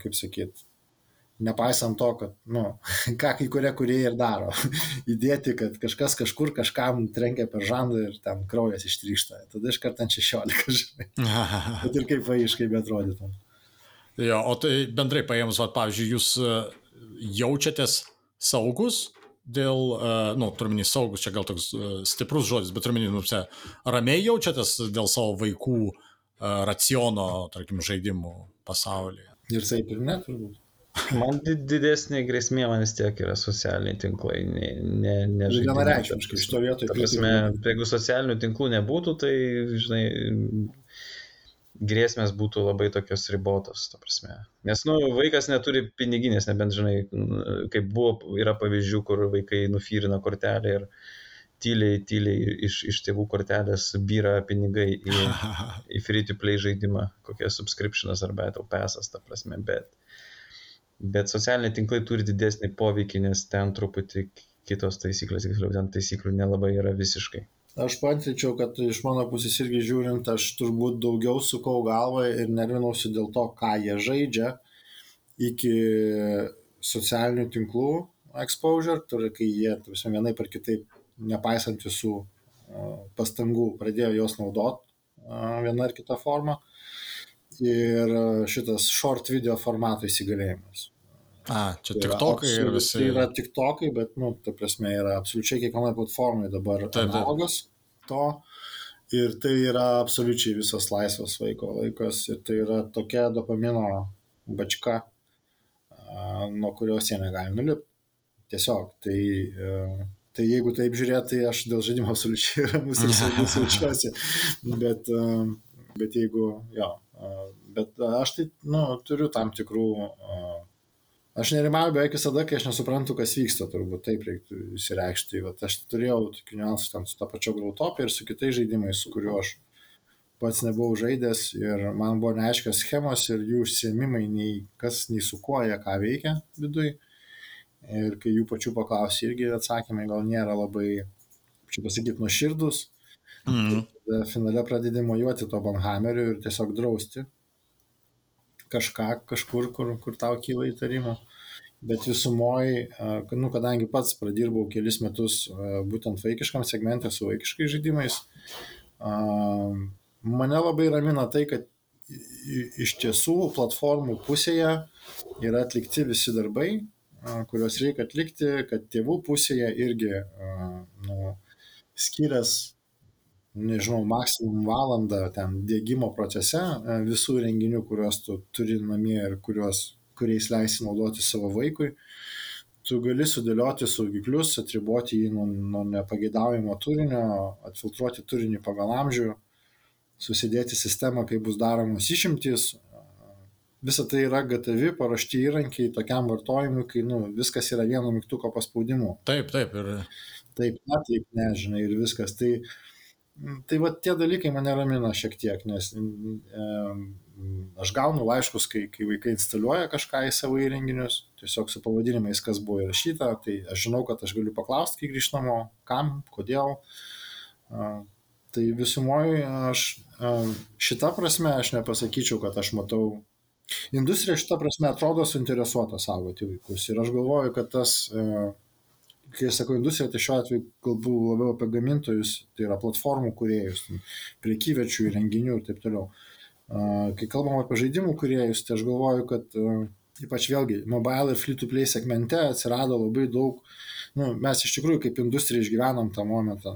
kaip sakyt, nepaisant to, kad, nu, ką kai kurie kurie ir daro, įdėti, kad kažkas kažkur kažkam trenkia per žandą ir ten kraujas ištryšta. Tada iš karto ant 16, žinai. Bet ir kaip vaiškai betrodytum. Jo, o tai bendrai paėmus, va, pavyzdžiui, jūs e, jaučiatės saugus dėl, uh, nu, turminį saugus, čia gal toks uh, stiprus žodis, bet turminį, nu, čia, ramiai jaučiatės dėl savo vaikų raciono, tarkim, žaidimų pasaulyje. Ir taip ir ne, turbūt. Man didesnė grėsmė man vis tiek yra socialiniai tinklai, ne, ne, ne žaidimai. Vienareikšmiškai šito vietoje. Prasme, jeigu socialinių tinklų nebūtų, tai, žinai, grėsmės būtų labai tokios ribotos, ta prasme. Nes, nu, vaikas neturi piniginės, nebent, žinai, kaip buvo, yra pavyzdžių, kur vaikai nufyrina kortelę ir, tyliai, tyliai iš, iš tėvų kortelės byra pinigai į, į free to play žaidimą, kokia subscriptionas ar battle passas, ta prasme, bet, bet socialiniai tinklai turi didesnį poveikį, nes ten truputį kitos taisyklės, tiksliau, ten taisyklių nelabai yra visiškai. Aš pantryčiau, kad iš mano pusės irgi žiūrint, aš turbūt daugiau sukau galvą ir nervinausi dėl to, ką jie žaidžia iki socialinių tinklų exposure, turi, kai jie, tarsi, vienai par kitaip, nepaisant visų pastangų, pradėjo juos naudoti viena ar kita forma. Ir šitas short video formato įsigalėjimas. A, čia tik tokai ir visi. Tai yra tik tokai, bet, nu, ta prasme, yra absoliučiai kiekvienoje platformoje dabar taip, analogas to. Ir tai yra absoliučiai visas laisvas vaiko laikas. Ir tai yra tokia dopamino bačka, nuo kurios jie negali nulipti. Tiesiog. Tai, e, tai jeigu taip žiūrėti, tai aš dėl žaidimo absoliučiai ramus ir saugus jaučiuosi. Bet, e, bet jeigu, jo. Bet aš tai, nu, turiu tam tikrų Aš nerimauju beveik visada, kai aš nesuprantu, kas vyksta, turbūt taip reiktų įsireikšti. Vat aš turėjau tokių niuansų ten su to pačiu Grautopė ir su kitais žaidimais, su kuriuo aš pats nebuvau žaidęs ir man buvo neaiškios schemos ir jų užsiemimai, nei kas, nei su kuo jie ką veikia vidui. Ir kai jų pačių paklausi, irgi atsakymai gal nėra labai, čia pasakyti, nuoširdus. Mm. Finale pradedi mojuoti to Banhameriu ir tiesiog drausti kažką kažkur, kur, kur tau kyla įtarimų. Bet visumoji, nu, kadangi pats pradirbau kelis metus būtent vaikiškam segmentė su vaikiškais žaidimais, mane labai ramina tai, kad iš tiesų platformų pusėje yra atlikti visi darbai, kuriuos reikia atlikti, kad tėvų pusėje irgi nu, skirias nežinau, maksimum valandą ten dėgymo procese e, visų renginių, kuriuos tu turi namie ir kuriuos, kuriais leisi naudoti savo vaikui. Tu gali sudėlioti saugiklius, atriboti jį nuo, nuo nepageidaujamo turinio, atfiltruoti turinį pagal amžių, susidėti sistemą, kaip bus daromos išimtys. Visa tai yra gatavi, paruošti įrankiai tokiam vartojimui, kai nu, viskas yra vieno mygtuko paspaudimu. Taip, taip. Ir... Taip, ne, taip, nežinai, ir viskas. Tai uh, Tai va tie dalykai mane ramina šiek tiek, nes e, aš gaunu laiškus, kai, kai vaikai instaliuoja kažką į savo įrenginius, tiesiog su pavadinimais, kas buvo įrašyta, tai aš žinau, kad aš galiu paklausti, kai grįžtamo, kam, kodėl. E, tai visumoje aš e, šitą prasme aš nepasakyčiau, kad aš matau. Industrija šitą prasme atrodo suinteresuota saugoti vaikus ir aš galvoju, kad tas e, kai aš sakau industrija, tai šiuo atveju kalbu labiau apie gamintojus, tai yra platformų kuriejus, priekyvečių, renginių ir taip toliau. Kai kalbam apie žaidimų kuriejus, tai aš galvoju, kad ypač vėlgi mobile ir free to play segmente atsirado labai daug, nu, mes iš tikrųjų kaip industrija išgyvenam tą momentą,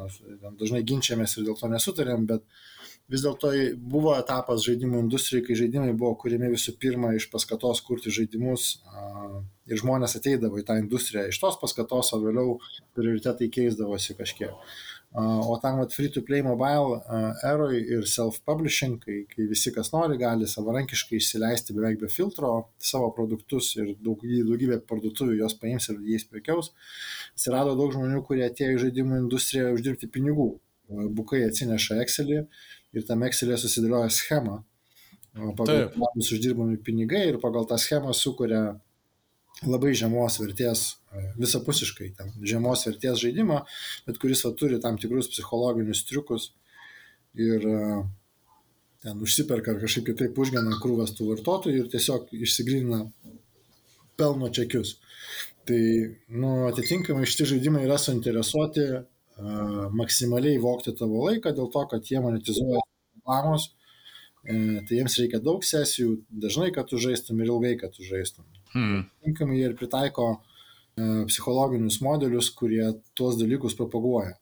dažnai ginčiamės ir dėl to nesutarėm, bet uh, vis dėlto buvo etapas žaidimų industrijai, kai žaidimai buvo kuriami visų pirma iš paskatos kurti žaidimus ir žmonės ateidavo į tą industriją iš tos paskatos, o vėliau prioritetai keisdavosi kažkiek. O tam vat, free to play mobile eroj ir self-publishing, kai, kai visi kas nori gali savarankiškai išsileisti beveik be filtro savo produktus ir daug, daugybė parduotuvių juos paims ir jais prekiaus, atsirado daug žmonių, kurie atėjo į žaidimų industriją uždirbti pinigų. Bukai atsineša Excelį, ir tam Excelė susidėlioja schemą, pagal kurią bus uždirbami pinigai ir pagal tą schemą sukuria labai žemos vertės, e, visapusiškai ten, žemos vertės žaidimą, bet kuris va, turi tam tikrus psichologinius triukus ir e, ten užsiperka ar kažkaip kitaip užgena krūvas tų vartotojų ir tiesiog išsigrina pelno čekius. Tai, nu, atitinkamai šitie žaidimai yra suinteresuoti maksimaliai vokti tavo laiką dėl to, kad jie monetizuoja reklamos, e, tai jiems reikia daug sesijų, dažnai, kad tu žaistum ir ilgai, kad tu žaistum. Hmm. Tinkamai jie ir pritaiko e, psichologinius modelius, kurie tuos dalykus propaguoja.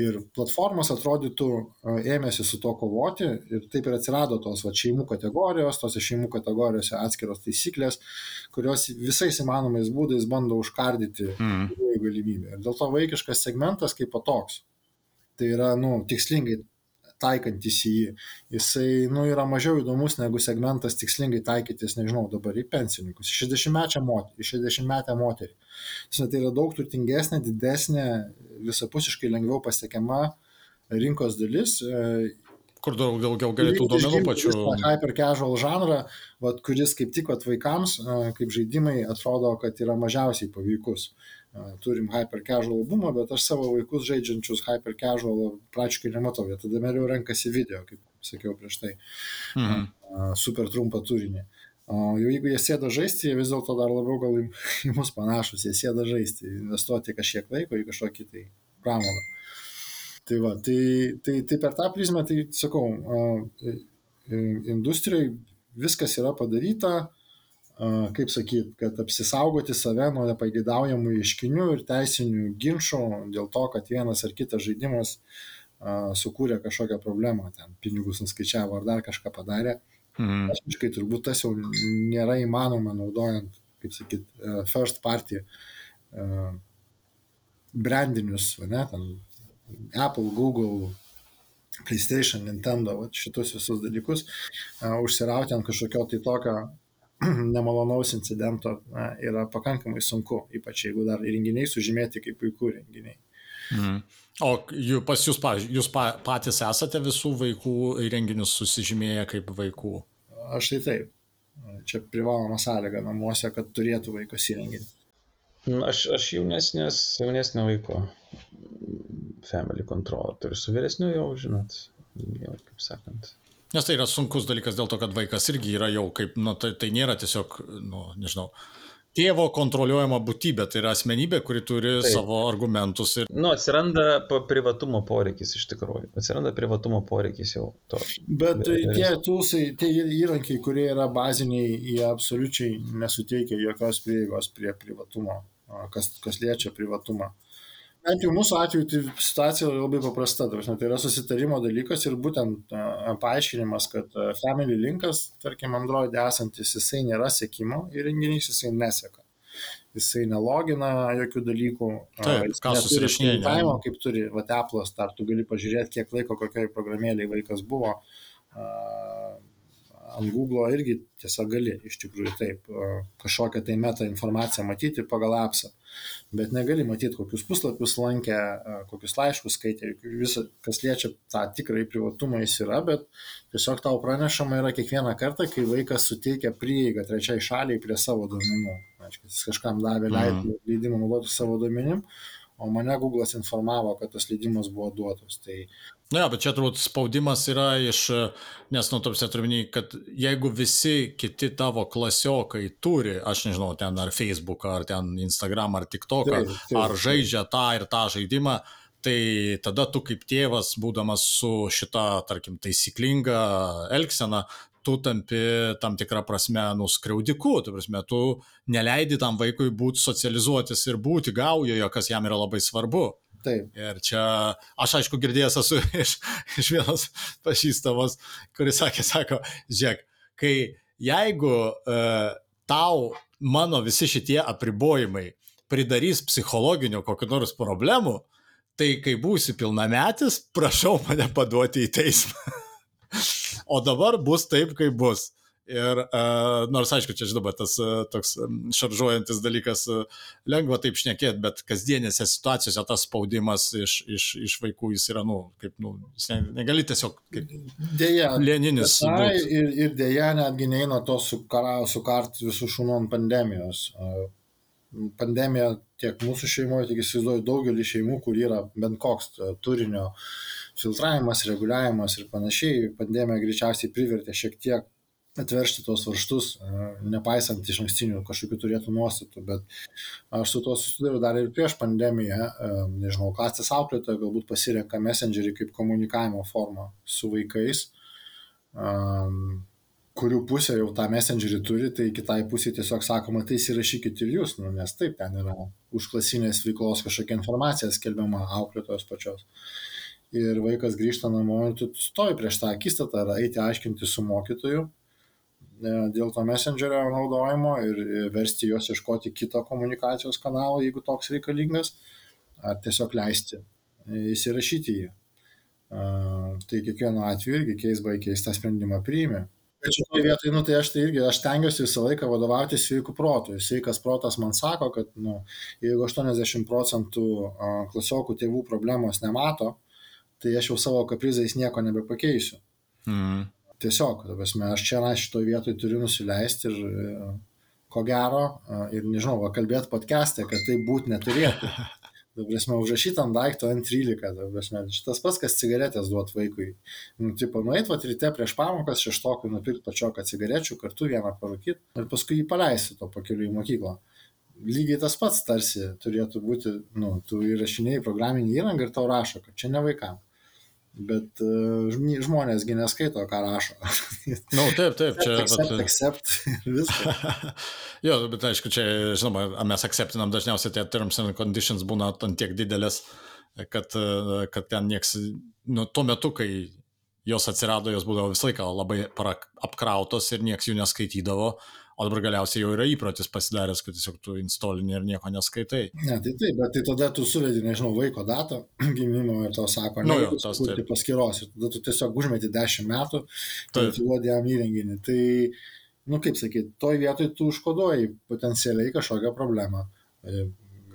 ir platformos atrodytų ėmėsi su to kovoti ir taip ir atsirado tos va, šeimų kategorijos, tose šeimų kategorijose atskiros taisyklės, kurios visais įmanomais būdais bando užkardyti mm. galimybę. Ir dėl to vaikiškas segmentas kaip toks. Tai yra, nu, tikslingai taikantis į jį, jisai nu, yra mažiau įdomus negu segmentas tikslingai taikytis, nežinau, dabar į pensininkus, 60-metę moterį. 60 moterį. Tai yra daug turtingesnė, didesnė, visapusiškai lengviau pasiekiama rinkos dalis kur daug daugiau galėtų duomenų pačių. Hyper casual žanrą, vat, kuris kaip tik vat, vaikams, kaip žaidimai, atrodo, kad yra mažiausiai paveikus. Turim hyper casual albumą, bet aš savo vaikus žaidžiančius hyper casual praškai nematau. Jie tada meriau renkasi video, kaip sakiau prieš tai. Mhm. Super trumpą turinį. Jau jeigu jie sėda žaisti, jie vis dėlto dar labiau gal į mus panašus, jie sėda žaisti, investuoti kažkiek laiko į kažkokį tai pramogą. Tai, va, tai, tai, tai per tą prizmę, tai sakau, industrijai viskas yra padaryta, kaip sakyt, kad apsisaugoti save nuo nepageidaujamų ieškinių ir teisinių ginčių dėl to, kad vienas ar kitas žaidimas sukūrė kažkokią problemą, ten pinigus nuskaičiavo ar dar kažką padarė. Mhm. Asmeniškai turbūt tas jau nėra įmanoma naudojant, kaip sakyt, first party brandinius, ne, ten Apple, Google, PlayStation, Nintendo, va, šitus visus dalykus, užsirauti ant kažkokio tai tokio nemalonaus incidento yra pakankamai sunku, ypač jeigu dar įrenginiai sužymėti kaip puikų renginiai. Mm. O jų, pas jūs, pavyzdžiui, jūs pa, patys esate visų vaikų įrenginius susižymėję kaip vaikų? Aš tai taip. Čia privaloma sąlyga namuose, kad turėtų vaikas įrenginį. Aš, aš jaunesnės, jaunesnio vaiko family control turi su vyresniu jau, žinot, jau kaip sakant. Nes tai yra sunkus dalykas dėl to, kad vaikas irgi yra jau kaip, nu, tai, tai nėra tiesiog, nu, nežinau, tėvo kontroliuojama būtybė, tai yra asmenybė, kuri turi Taip. savo argumentus. Ir... Nu, atsiranda privatumo poreikis iš tikrųjų, atsiranda privatumo poreikis jau to. Bet tai tie tūsai, tie įrankiai, kurie yra baziniai, jie absoliučiai nesuteikia jokios prieigos prie privatumo, kas, kas liečia privatumą bent jau mūsų atveju tai situacija labai paprasta. Prasme, tai yra susitarimo dalykas ir būtent a, paaiškinimas, kad a, Family Linkas, tarkim, Android esantis, jisai nėra sėkimo įrenginys, jisai neseka. Jisai nelogina jokių dalykų. Taip, ką susirašinėjimo. Kaip turi, va, Apple'as, dar tu gali pažiūrėti, kiek laiko kokioj programėlėje vaikas buvo. Uh, ant Google irgi tiesiog gali iš tikrųjų taip kažkokią tai meta informaciją matyti pagal appsą, bet negali matyti, kokius puslapius lankė, kokius laiškus skaitė, visą, kas liečia tą tikrąjį privatumą jis yra, bet tiesiog tau pranešama yra kiekvieną kartą, kai vaikas suteikia prieigą trečiai šaliai prie savo duomenų. Aišku, jis kažkam davė mhm. leidimą naudoti savo duomenim, o mane Google'as informavo, kad tas leidimas buvo duotas. Tai Na, ja, bet čia turbūt spaudimas yra iš, nes, nu, tarsi turiu kad jeigu visi kiti tavo klasiokai turi, aš nežinau, ten ar Facebook, ar ten Instagram, ar TikTok, taip, ar žaidžia tą ir tą žaidimą, tai tada tu kaip tėvas, būdamas su šita, tarkim, taisyklinga elgsena, tu tampi tam tikrą prasme nuskriaudiku, tu prasme, tu neleidi tam vaikui būti socializuotis ir būti gaujoje, kas jam yra labai svarbu. Taip. Ir čia aš aišku girdėjęs esu iš, iš vienos pažįstamos, kuris sakė, sako, žiūrėk, kai jeigu uh, tau mano visi šitie apribojimai pridarys psichologinių kokiu nors problemų, tai kai būsi pilnametis, prašau mane paduoti į teismą. o dabar bus taip, kaip bus. Ir uh, nors aišku, čia žinoma, tas uh, toks šaržuojantis dalykas uh, lengva taip šnekėti, bet kasdienėse situacijose tas spaudimas iš, iš, iš vaikų jis yra, nu, kaip, nu, jis ne, negali tiesiog kaip dėja, lėninis. Na, ir, ir dėja netgi neina to sukart visų šunų ant pandemijos. Pandemija tiek mūsų šeimoje, tiek įsivaizduoju daugelį šeimų, kur yra bent koks turinio filtravimas, reguliavimas ir panašiai, pandemija greičiausiai privertė šiek tiek atveršti tos varštus, nepaisant iš ankstinių kažkokių turėtų nuostatų, bet aš su tuo susidariu dar ir prieš pandemiją, nežinau, klasės auklėtoja galbūt pasirenka messengerį kaip komunikavimo formą su vaikais, kurių pusė jau tą messengerį turi, tai kitai pusė tiesiog sakoma, tai įsirašykit ir jūs, nu, nes taip, ten yra užklasinės veiklos kažkokia informacija skelbiama auklėtojos pačios. Ir vaikas grįžta namo ir tu stoji prieš tą akistatą ar eiti aiškinti su mokytoju, E, dėl to messengerio naudojimo ir versti juos ieškoti kito komunikacijos kanalo, jeigu toks reikalingas, ar tiesiog leisti įsirašyti jį. Tai kiekvienu atveju irgi by case tą sprendimą priimi. Bet šitoje vietoje, nu, tai aš tai irgi, aš tengiuosi visą laiką vadovauti sveikų protų. Sveikas protas man sako, kad, nu, jeigu 80 procentų klasiokų tėvų problemos nemato, tai aš jau savo kaprizais nieko nebepakeisiu. Mm. Tiesiog, prasme, aš čia šitoje vietoje turiu nusileisti ir ko gero, ir nežinau, va, kalbėti podcast'e, kad tai būt neturėtų. Ta prasme, užrašyti ant daikto N13, ta prasme, šitas pats, kas cigaretės duot vaikui. Nu, tipo, nueit, va, ryte prieš pamokas šeštokui nupirkti pačioką cigarečių, kartu vieną parūkyti ir paskui jį paleisti to pakeliu į mokyklą. Lygiai tas pats tarsi turėtų būti, nu, tu įrašinėjai programinį įrangą ir tau rašo, kad čia ne vaikams. Bet uh, žmonėsgi neskaito, ką rašo. Na, no, taip, taip, čia. Accept, bet... accept, viskas. jo, bet aišku, čia, žinoma, mes acceptinam dažniausiai tie terms and conditions būna ant tiek didelės, kad, kad ten nieks, nu, tuo metu, kai jos atsirado, jos būdavo visą laiką labai apkrautos ir nieks jų neskaitydavo, O dabar galiausiai jau yra įprotis pasidaręs, kad tiesiog tu installini ir nieko neskaitai. Ne, tai taip, bet tai tada tu suvedi, nežinau, vaiko datą gimimo ir tau sako, ne, nu, tas tai paskiros. Ir tada tu tiesiog užmeti 10 metų ir atiduodi jam įrenginį. Tai, nu kaip sakyti, toj vietoj tu užkoduoji potencialiai kažkokią problemą. E,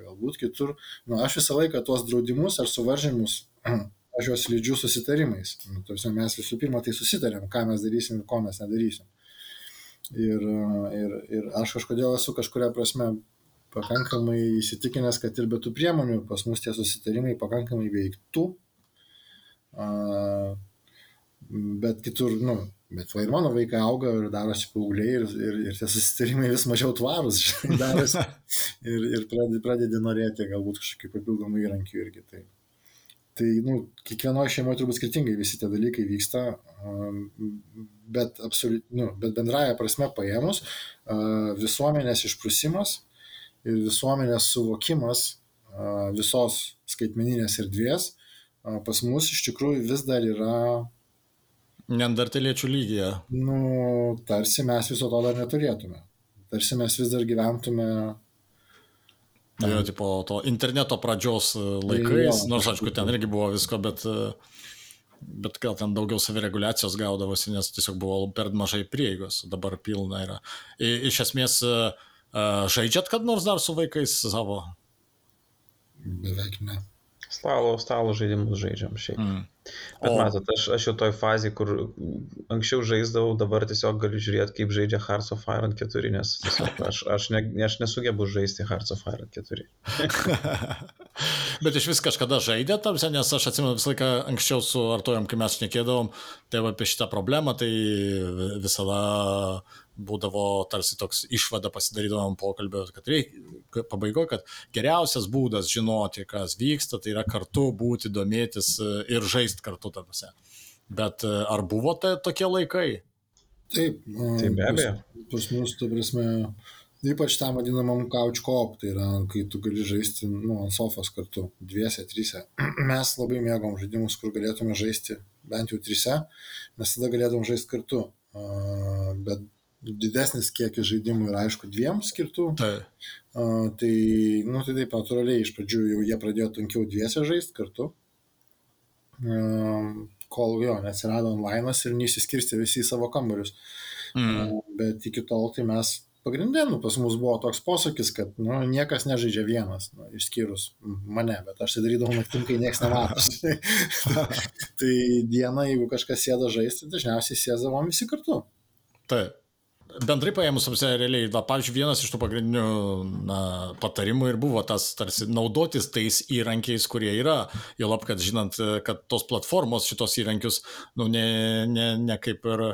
galbūt kitur, nu aš visą laiką tuos draudimus ar suvaržymus aš juos lydžiu susitarimais. Nu, mes visų pirma tai susitarėm, ką mes darysim ir ko mes nedarysim. Ir, ir, ir aš kažkodėl esu kažkuria prasme pakankamai įsitikinęs, kad ir be tų priemonių pas mus tie susitarimai pakankamai veiktų. Bet kitur, nu, bet va ir mano vaikai auga ir darosi paaugliai ir, ir, ir tie susitarimai vis mažiau tvarus darosi ir, ir pradedi, pradedi norėti galbūt kažkokių papildomų įrankių irgi. Tai, tai nu, kiekvienoje šeimoje turbūt skirtingai visi tie dalykai vyksta, bet, absoliut, nu, bet bendraja prasme paėmus, visuomenės išprusimas ir visuomenės suvokimas visos skaitmeninės erdvės pas mus iš tikrųjų vis dar yra. Neandertaliečių lygyje. Nu, tarsi mes viso to dar neturėtume. Tarsi mes vis dar gyventume Jo, tipo, to interneto pradžios laikais, jo, nors aišku, ten irgi buvo visko, bet bet gal ten daugiau savireguliacijos gaudavosi, nes tiesiog buvo per mažai prieigos, dabar pilna yra. I, iš esmės, žaidžiat kad nors dar su vaikais savo? Beveik ne. Stalo, stalo žaidimus žaidžiam šiaip. Mm. Bet o... matot, aš, aš jau toj fazėje, kur anksčiau žaisdavau, dabar tiesiog galiu žiūrėti, kaip žaidžia Hearts of Iron 4, nes tiesiog aš, aš, ne, aš nesugebu žaisti Hearts of Iron 4. Bet iš vis kažkada žaidė, tamsia, nes aš atsimenu visą laiką anksčiau su Artojom, kai mes šnekėdavom, tai apie šitą problemą, tai visada būdavo tarsi toks išvada pasidarydavom pokalbio, kad reikia pabaigoje, kad geriausias būdas žinoti, kas vyksta, tai yra kartu būti, domėtis e, ir žaisti kartu tarpuse. Bet e, ar buvo tai tokie laikai? Taip, tai be abejo. Pas, pas mus, tu prasme, ypač tam vadinamam couch coop, tai yra, kai tu gali žaisti nu, ant sofos kartu, dviese, trise. Mes labai mėgom žaidimus, kur galėtume žaisti bent jau trise, mes tada galėtum žaisti kartu. Uh, bet didesnis kiekis žaidimų yra aišku dviem skirtų. Tai. Uh, tai, nu, tai taip natūraliai iš pradžių jau jie pradėjo tankiau dviese žaisti kartu. Uh, kol jo, neatsirado online'as ir neįsiskirsti visi į savo kambarius. Mm. Uh, bet iki tol tai mes pagrindė, nu, pas mus buvo toks posakis, kad nu, niekas nežaidžia vienas, nu, išskyrus mane, bet aš tai darydavau naktim, kai niekas nemato. tai dieną, jeigu kažkas sėda žaisti, dažniausiai sėdavom visi kartu. Taip bendrai paėmus, realiai, na, pavyzdžiui, vienas iš tų pagrindinių na, patarimų ir buvo tas, tarsi, naudotis tais įrankiais, kurie yra, jo lab, kad žinant, kad tos platformos šitos įrankius, nu, ne, ne, ne kaip ir,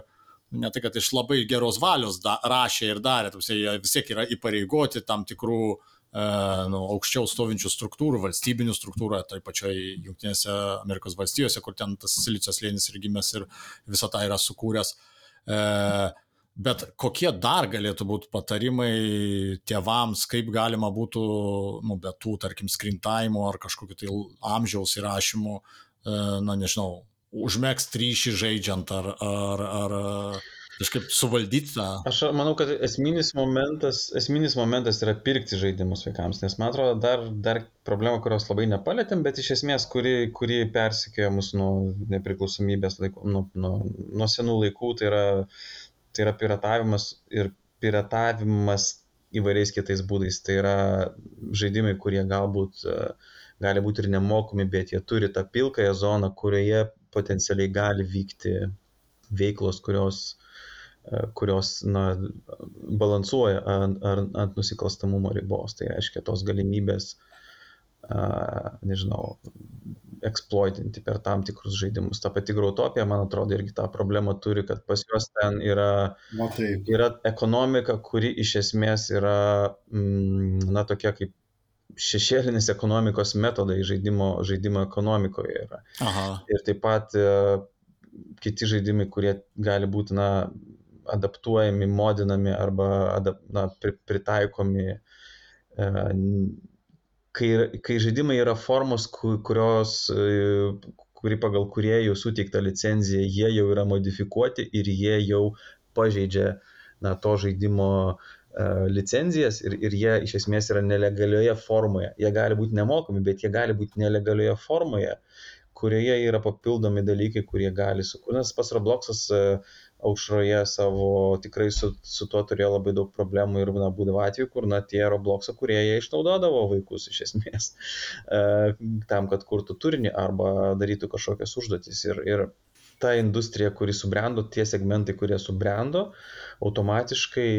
ne tai, kad iš labai geros valios da, rašė ir darė, tuose, jie vis tiek yra įpareigoti tam tikrų e, nu, aukščiau stovinčių struktūrų, valstybinių struktūrų, tai pačioj Junktinėse Amerikos valstijose, kur ten tas silicijos lėnis ir gimęs ir visą tą yra sukūręs. E, Bet kokie dar galėtų būti patarimai tėvams, kaip galima būtų, nu, be tų, tarkim, skrintaimų ar kažkokiu tai amžiaus įrašymu, e, na, nežinau, užmėgsti ryšį žaidžiant ar, ar, ar kažkaip suvaldyti tą. Aš manau, kad esminis momentas, esminis momentas yra pirkti žaidimus vaikams, nes man atrodo dar, dar problema, kurios labai nepalėtėm, bet iš esmės, kuri, kuri persikėjo mus nuo nepriklausomybės laikų, nuo, nuo, nuo senų laikų, tai yra, tai yra piratavimas ir piratavimas įvairiais kitais būdais. Tai yra žaidimai, kurie galbūt uh, gali būti ir nemokami, bet jie turi tą pilkąją zoną, kurioje potencialiai gali vykti veiklos, kurios, e, kurios na, balansuoja ant, ant nusikalstamumo ribos. Tai reiškia tos galimybės, nežinau, eksploitinti per tam tikrus žaidimus. Ta pati Grautopija, man atrodo, irgi tą problemą turi, kad pas juos ten yra, Na, yra ekonomika, kuri iš esmės yra, mm, na, tokia kaip šešėlinis ekonomikos metodai žaidimo, žaidimo ekonomikoje yra. Aha. Ir taip pat e, kiti žaidimai, kurie gali būti na, adaptuojami, modinami arba adap, na, pri, pritaikomi, e, kai, kai žaidimai yra formos, kurios, e, kuri pagal kuriejų suteiktą licenciją, jie jau yra modifikuoti ir jie jau pažeidžia na, to žaidimo uh, licenzijas ir, ir jie iš esmės yra nelegalioje formoje. Jie gali būti nemokami, bet jie gali būti nelegalioje formoje, kurioje yra papildomi dalykai, kurie gali sukurti. Nes pas Robloxas e, aušroje savo tikrai su, su tuo turėjo labai daug problemų ir na, būdavo atveju, kur na, tie Robloxo kurie jie išnaudodavo vaikus iš esmės e, tam, kad kurtų turinį arba darytų kažkokias užduotis. Ir, ir ta industrija, kuri subrendo, tie segmentai, kurie subrendo, automatiškai,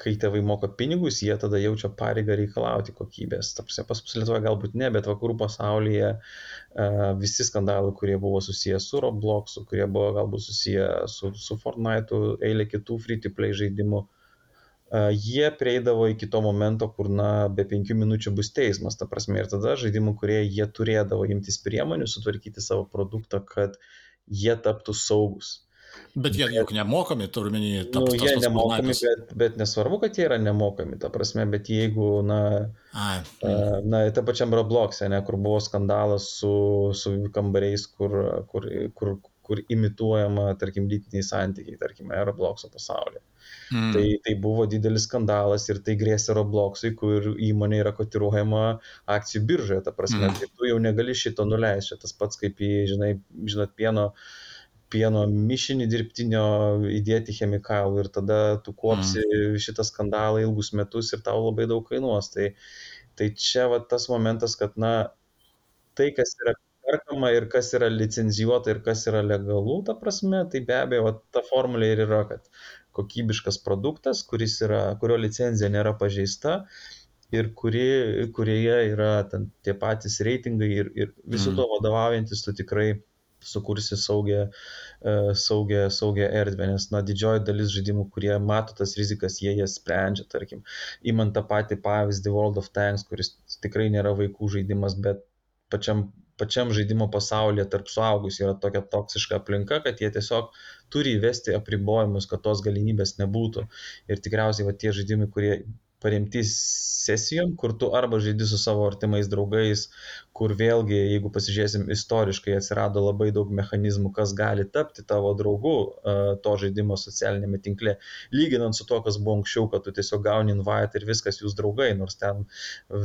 kai tėvai moka pinigus, jie tada jaučia pareigą reikalauti kokybės. Ta prasme, pas mus Lietuvoje galbūt ne, bet vakarų pasaulyje uh, visi skandalai, kurie buvo susijęs su Robloxu, kurie buvo galbūt susiję su, su Fortnite'u, eilė kitų free-to-play žaidimų, uh, jie prieidavo iki to momento, kur, na, be penkių minučių bus teismas, ta prasme, ir tada žaidimų, kurie jie turėdavo imtis priemonių, sutvarkyti savo produktą, kad uh, jie taptų saugus. Bet jie juk nemokami, turminį tą nu, jie nemokami, bet, bet nesvarbu, kad jie yra nemokami, ta prasme, bet jeigu, na, Ai. na, ta pačiam Roblox'e, ne, kur buvo skandalas su, su kambariais, kur, kur, kur, kur imituojama, tarkim, lytiniai santykiai, tarkim, Roblox'o pasaulyje. Mm. Tai, tai buvo didelis skandalas ir tai grėsė Robloxui, kur įmonė yra kotiruojama akcijų biržoje, ta prasme, mm. tai tu jau negali šito nuleisti, tas pats kaip į, žinai, žinot, pieno, pieno mišinį dirbtinio įdėti chemikalų ir tada tu kuopsi mm. šitą skandalą ilgus metus ir tau labai daug kainuos. Tai, tai čia va tas momentas, kad, na, tai, kas yra perkama ir kas yra licencijuota ir kas yra legalu, ta prasme, tai be abejo, ta formulė ir yra, kad kokybiškas produktas, yra, kurio licenzija nėra pažeista ir kuri, kurioje yra ten, tie patys reitingai ir, ir visų mm. to vadovaujantis tu tikrai sukursi saugią, uh, saugią, saugią erdvę, nes na, didžioji dalis žaidimų, kurie mato tas rizikas, jie jas sprendžia, tarkim, įmant tą patį pavyzdį World of Tanks, kuris tikrai nėra vaikų žaidimas, bet pačiam pačiam žaidimo pasaulyje tarp suaugusių yra tokia toksiška aplinka, kad jie tiesiog turi įvesti apribojimus, kad tos galimybės nebūtų. Ir tikriausiai va, tie žaidimai, kurie paremti sesijom, kur tu arba žaidi su savo artimais draugais, kur vėlgi, jeigu pasižiūrėsim istoriškai, atsirado labai daug mechanizmų, kas gali tapti tavo draugu to žaidimo socialinėme tinkle, lyginant su to, kas buvo anksčiau, kad tu tiesiog gauni invite ir viskas jūs draugai, nors ten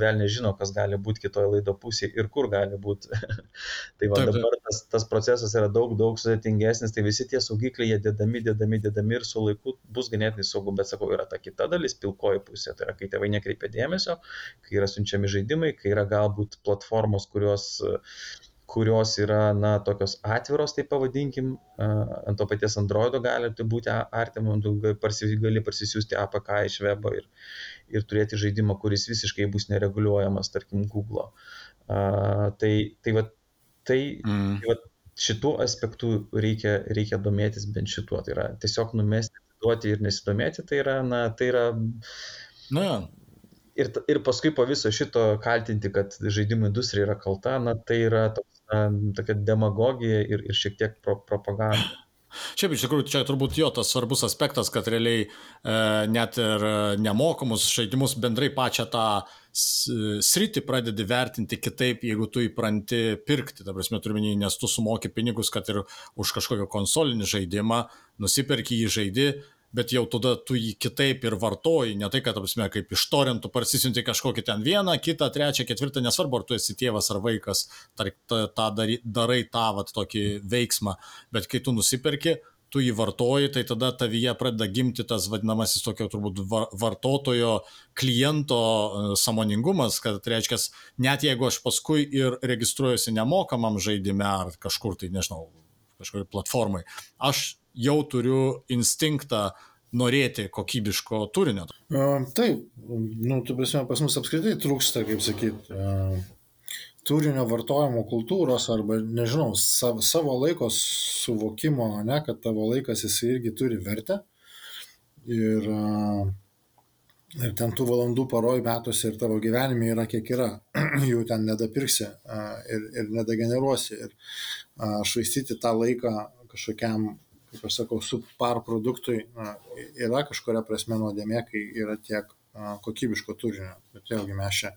vėl nežino, kas gali būti kitoje laido pusėje ir kur gali būti. tai va, dabar tas, tas procesas yra daug, daug sudėtingesnis, tai visi tie saugikliai, jie dedami, dedami, dedami ir su laiku bus ganėtinai saugu, bet sakau, yra ta kita dalis, pilkoji pusė, tai yra kai tėvai nekreipia dėmesio, kai yra siunčiami žaidimai, kai yra galbūt platformos, kurios kurios yra, na, tokios atviros, tai pavadinkim, ant to paties Androido gali tai būti artimam, gali parsisiųsti APK iš webo ir, ir turėti žaidimą, kuris visiškai bus nereguliuojamas, tarkim, Google. Uh, tai, tai, va, tai, mm. tai va, šitų aspektų reikia, reikia domėtis bent šituo. Tai yra tiesiog numesti, duoti ir nesidomėti, tai yra, na, tai yra Na, ir, ir paskui po viso šito kaltinti, kad žaidimų industrija yra kalta, na, tai yra toks, na, tokia demagogija ir, ir šiek tiek pro, propaganda. Šiaip iš tikrųjų čia turbūt jo tas svarbus aspektas, kad realiai e, net ir nemokamus žaidimus bendrai pačią tą sritį pradedi vertinti kitaip, jeigu tu įpranti pirkti, ta prasme turiuomenį, nes tu sumoki pinigus, kad ir už kažkokį konsolinį žaidimą, nusipirki jį žaidį, bet jau tada tu jį kitaip ir vartoji, ne tai, kad, apsime, kaip iš torintų parsisinti kažkokį ten vieną, kitą, trečią, ketvirtą, nesvarbu, ar tu esi tėvas ar vaikas, tą, tą darai, darai tą vat, tokį veiksmą, bet kai tu nusiperki, tu jį vartoji, tai tada tavyje pradeda gimti tas vadinamasis tokio turbūt vartotojo kliento e, samoningumas, kad reiškia, net jeigu aš paskui ir registruojuosi nemokamam žaidime ar kažkur tai, nežinau, kažkokiai platformai, aš jau turiu instinktą norėti kokybiško turinio. Uh, taip, nu, tu prasme, pas mus apskritai trūksta, kaip sakyt, uh, turinio vartojimo kultūros arba, nežinau, savo, savo laiko suvokimo, ne, kad tavo laikas jis irgi turi vertę. Ir, ir ten tų valandų paroj metuose ir tavo gyvenime yra kiek yra, jų ten nedapirksi ir, ir nedageneruosi. Ir švaistyti tą laiką kažkokiam, kaip aš sakau, subpar produktui yra kažkuria prasme nuodėmė, kai yra tiek kokybiško turinio. Bet vėlgi mes čia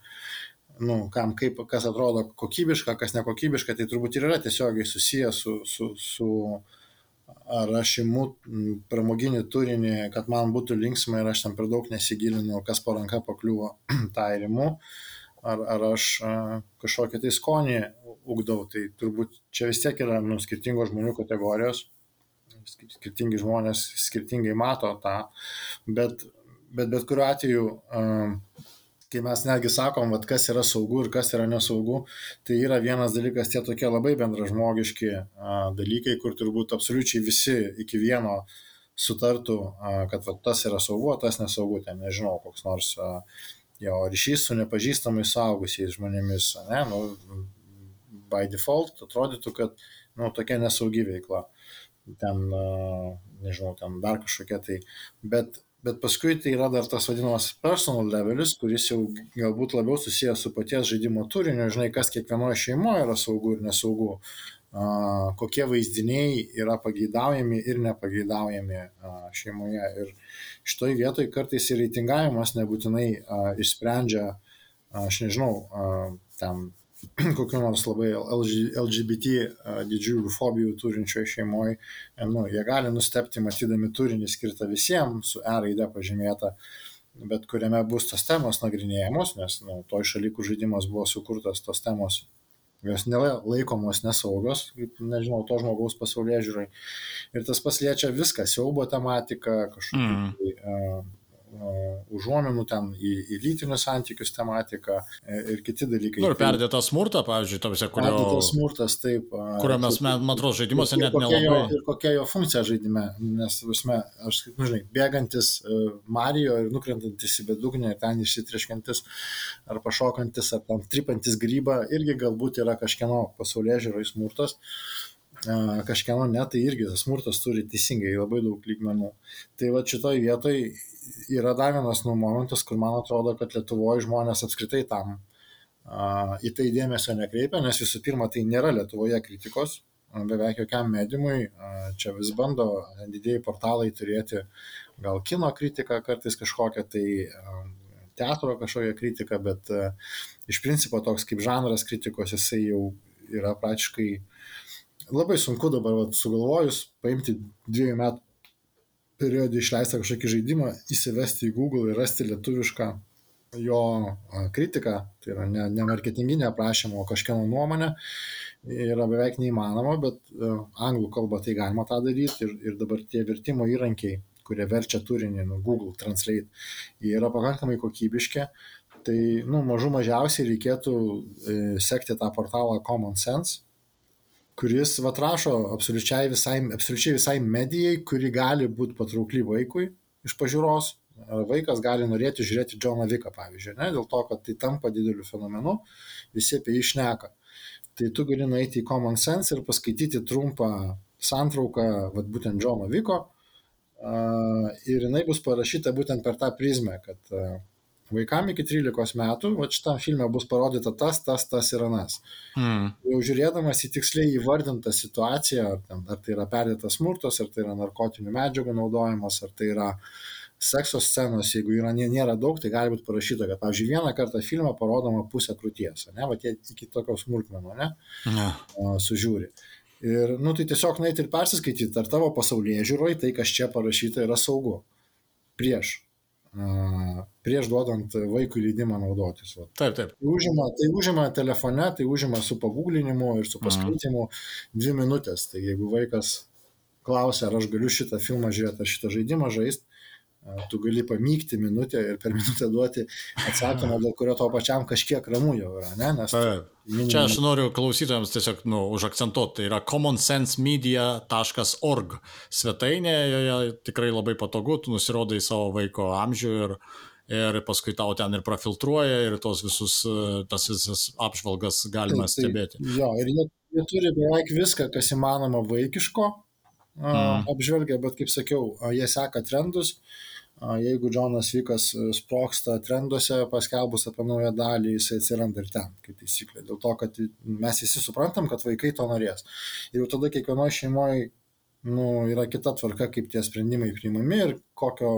nu, kam kaip, kas atrodo kokybiška, kas nekokybiška, tai turbūt ir yra tiesiogiai susijęs su, su, su ar aš imu pramoginį turinį, kad man būtų linksma ir aš ten per daug nesigilinu, kas po ranka pakliuvo, tą ir imu, ar, ar aš kažkokį tai skonį ugdau, tai turbūt čia vis tiek yra nu, skirtingos žmonių kategorijos, skirtingi žmonės skirtingai mato tą, bet bet, bet kuriuo atveju kai mes netgi sakom, vat, kas yra saugu ir kas yra nesaugu, tai yra vienas dalykas tie tokie labai bendražmogiški dalykai, kur turbūt absoliučiai visi iki vieno sutartų, kad vat, tas yra saugu, tas nesaugu, ten nežinau, koks nors jo ryšys su nepažįstamais saugusiais žmonėmis, ne, nu, by default atrodytų, kad nu, tokia nesaugi veikla. Ten, nežinau, ten dar kažkokia tai, bet bet paskui tai yra dar tas vadinamas personal levelis, kuris jau galbūt labiau susijęs su paties žaidimo turiniu, žinai, kas kiekvienoje šeimoje yra saugu ir nesaugu, kokie vaizdiniai yra pageidaujami ir nepageidaujami šeimoje. Ir šitoj vietoj kartais ir reitingavimas nebūtinai išsprendžia, aš nežinau, ten kokiu nors labai LGBT didžiulių fobijų turinčioje šeimoje, nu, jie gali nustepti matydami turinį skirtą visiems su E raide pažymėta, bet kuriame bus tos temos nagrinėjamos, nes nu, toj šaly, kur žaidimas buvo sukurtas, tos temos jos nelaikomos nesaugios, kaip, nežinau, to žmogaus pasaulyje žiūrai. Ir tas pasliečia viską, siaubo tematiką, kažkokį mm. uh, užuominų ten į, į lytinius santykius tematiką e, ir kiti dalykai. Nu, ir perdėtą smurtą, pavyzdžiui, tavose, kurio... Perdėtas smurtas, taip. Kurio mes, man atrodo, žaidimuose net nelabai. Jo, ir kokia jo funkcija žaidime, nes, visme, aš, nu, žinai, bėgantis Mario ir nukrentantis į bedugnę ir ten išsitriškantis ar pašokantis ar tam tripantis grybą irgi galbūt yra kažkieno pasaulyje žiūrai smurtas kažkieno ne, tai irgi tas smurtas turi teisingai labai daug lygmenų. Tai va šitoj vietoj yra dar vienas nu, momentas, kur man atrodo, kad Lietuvoje žmonės apskritai tam uh, į tai dėmesio nekreipia, nes visų pirma, tai nėra Lietuvoje kritikos, beveik jokiam medimui, uh, čia vis bando didėjai portalai turėti gal kino kritiką, kartais kažkokią tai uh, teatro kažkokią kritiką, bet uh, iš principo toks kaip žanras kritikos jisai jau yra praktiškai labai sunku dabar vat, sugalvojus paimti dviejų metų periode išleistą kažkokį žaidimą, įsivesti į Google ir rasti lietuvišką jo kritiką, tai yra ne, ne marketinginė aprašymo, o kažkieno nuomonė, yra beveik neįmanoma, bet anglų kalba tai galima tą daryti ir, ir dabar tie vertimo įrankiai, kurie verčia turinį, nu, Google Translate, jie yra pakankamai kokybiški, tai, nu, mažų mažiausiai reikėtų e, sekti tą portalą Common Sense, kuris vat rašo absoliučiai visai, absoliučiai visai medijai, kuri gali būti patraukli vaikui iš pažiūros. Vaikas gali norėti žiūrėti Džoną Viką, pavyzdžiui, ne, dėl to, kad tai tampa dideliu fenomenu, visi apie jį šneka. Tai tu gali nueiti į Common Sense ir paskaityti trumpą santrauką, vat, būtent Džono Viko, ir jinai bus parašyta būtent per tą prizmę, kad vaikam iki 13 metų, va šitam filme bus parodyta tas, tas, tas ir anas. Mm. Jau žiūrėdamas į tiksliai įvardintą situaciją, ar, ten, ar tai yra perdėtas smurtas, ar tai yra narkotinių medžiagų naudojimas, ar tai yra sekso scenos, jeigu yra, nėra daug, tai gali būti parašyta, kad, pavyzdžiui, vieną kartą filmą parodoma pusę krūties, ne, va tie iki tokios smulkmenų, ne, yeah. sužiūri. Ir, nu, tai tiesiog nueiti ir persiskaityti, ar tavo pasaulyje žiūroj tai, kas čia parašyta, yra saugu. Prieš. Prieš duodant vaikui leidimą naudotis. Va. Taip, taip. Tai užima, tai užima telefone, tai užima su pagūglinimu ir su paskaitimu dvi minutės. Tai jeigu vaikas klausia, ar aš galiu šitą filmą žiūrėti, ar šitą žaidimą žaisti, tu gali pamygti minutę ir per minutę duoti atsakymą, dėl kurio to pačiam kažkiek ramu jau yra, ne? Nes Taip. Čia aš noriu klausytojams tiesiog nu, užakcentuoti, tai yra commonsensemedia.org svetainė, joje tikrai labai patogu, tu nusirodai savo vaiko amžių ir, ir paskui tau ten ir profiltruoja ir tos visus, tas visas apžvalgas galima tai, stebėti. Tai, jo, ir jie, jie turi beveik viską, kas įmanoma vaikiško, mm. apžvelgia, bet kaip sakiau, jie seka trendus, jeigu Džonas Vykas sproksta trenduose, paskelbus apie naują dalį, jisai atsiranda ir ten, kaip taisyklė. Dėl to, kad mes visi suprantam, kad vaikai to norės. Ir jau tada kiekvienoje šeimoje nu, yra kita tvarka, kaip tie sprendimai priimami ir kokio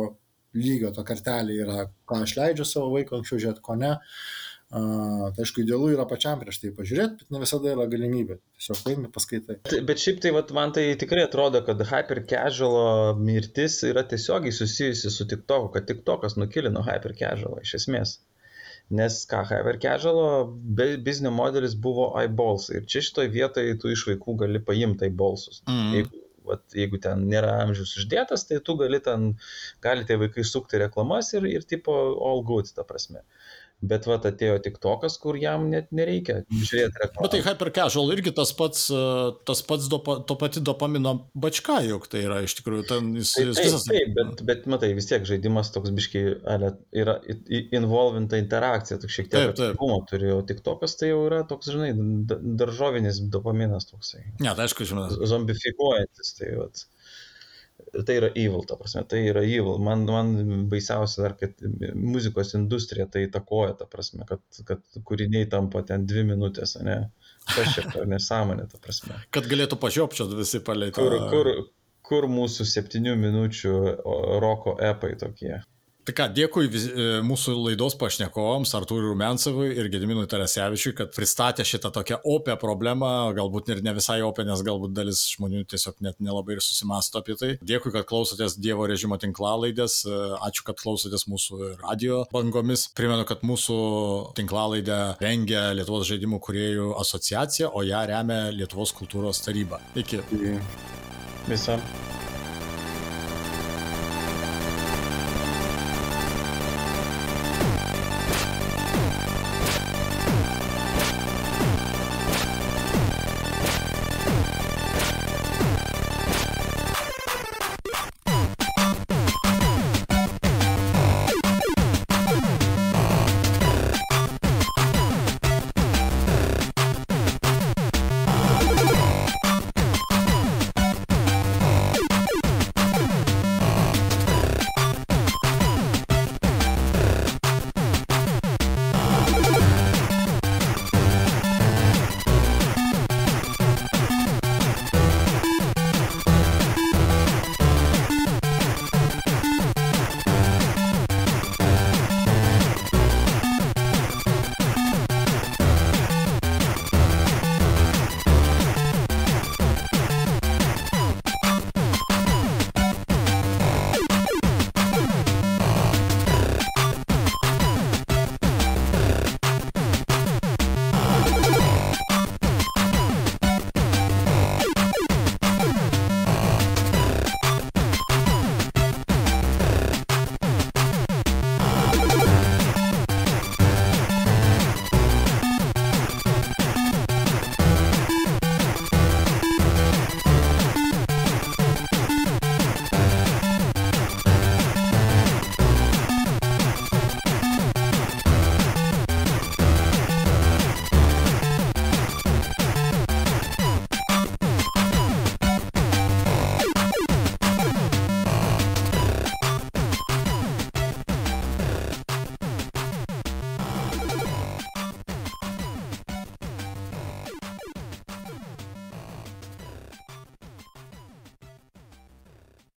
lygio ta kartelė yra, ką aš leidžiu savo vaiką anksčiau žiūrėti, ko ne. Uh, tai aišku, idealu yra pačiam prieš tai pažiūrėti, bet ne visada yra galimybė. Tiesiog paimi paskaitai. Bet šiaip tai vat, man tai tikrai atrodo, kad hyper casual mirtis yra tiesiogiai susijusi su TikToku, kad TikTokas nukilino hyper casual iš esmės. Nes ką, hyper casual biznio modelis buvo eyeballs ir čia šitoje vietoje tu iš vaikų gali paimti eyebalsus. Mm. Jeigu, vat, jeigu ten nėra amžius uždėtas, tai tu gali ten, gali tie vaikai sukti reklamas ir, ir tipo all good, ta prasme. Bet vat atėjo tik tokas, kur jam net nereikia žiūrėti reklamą. Bet tai hyper casual irgi tas pats, tas pats dopa, to pati dopamino bačka, juk tai yra iš tikrųjų ten jis, taip, jis visas. Taip, bet, bet matai, vis tiek žaidimas toks biški, ale, yra involvinta interakcija, toks šiek tiek atsakumo turi, o tik tokas tai jau yra toks, žinai, daržovinis dopaminas toksai. Ne, tai aišku, žinai. Zombifikuojantis, tai vat tai yra evil, ta prasme, tai yra evil. Man, man baisiausia dar, kad muzikos industrija tai įtakoja, ta prasme, kad, kad kūriniai tampa ten dvi minutės, ne? Kas čia per nesąmonė, ta prasme. Kad galėtų pažiopčiot visi palei tą. Kur, kur, kur mūsų septynių minučių roko epai tokie. Tai ką, dėkui vis, mūsų laidos pašnekovams Artūrui Rumensavui ir Gediminui Tarasevičiui, kad pristatė šitą tokią opę problemą, galbūt ir ne visai opę, nes galbūt dalis žmonių tiesiog net nelabai ir susimasto apie tai. Dėkui, kad klausotės Dievo režimo tinklalaidės, ačiū, kad klausotės mūsų radio bangomis. Primenu, kad mūsų tinklalaidę rengia Lietuvos žaidimų kuriejų asociacija, o ją remia Lietuvos kultūros taryba. Iki. Visam.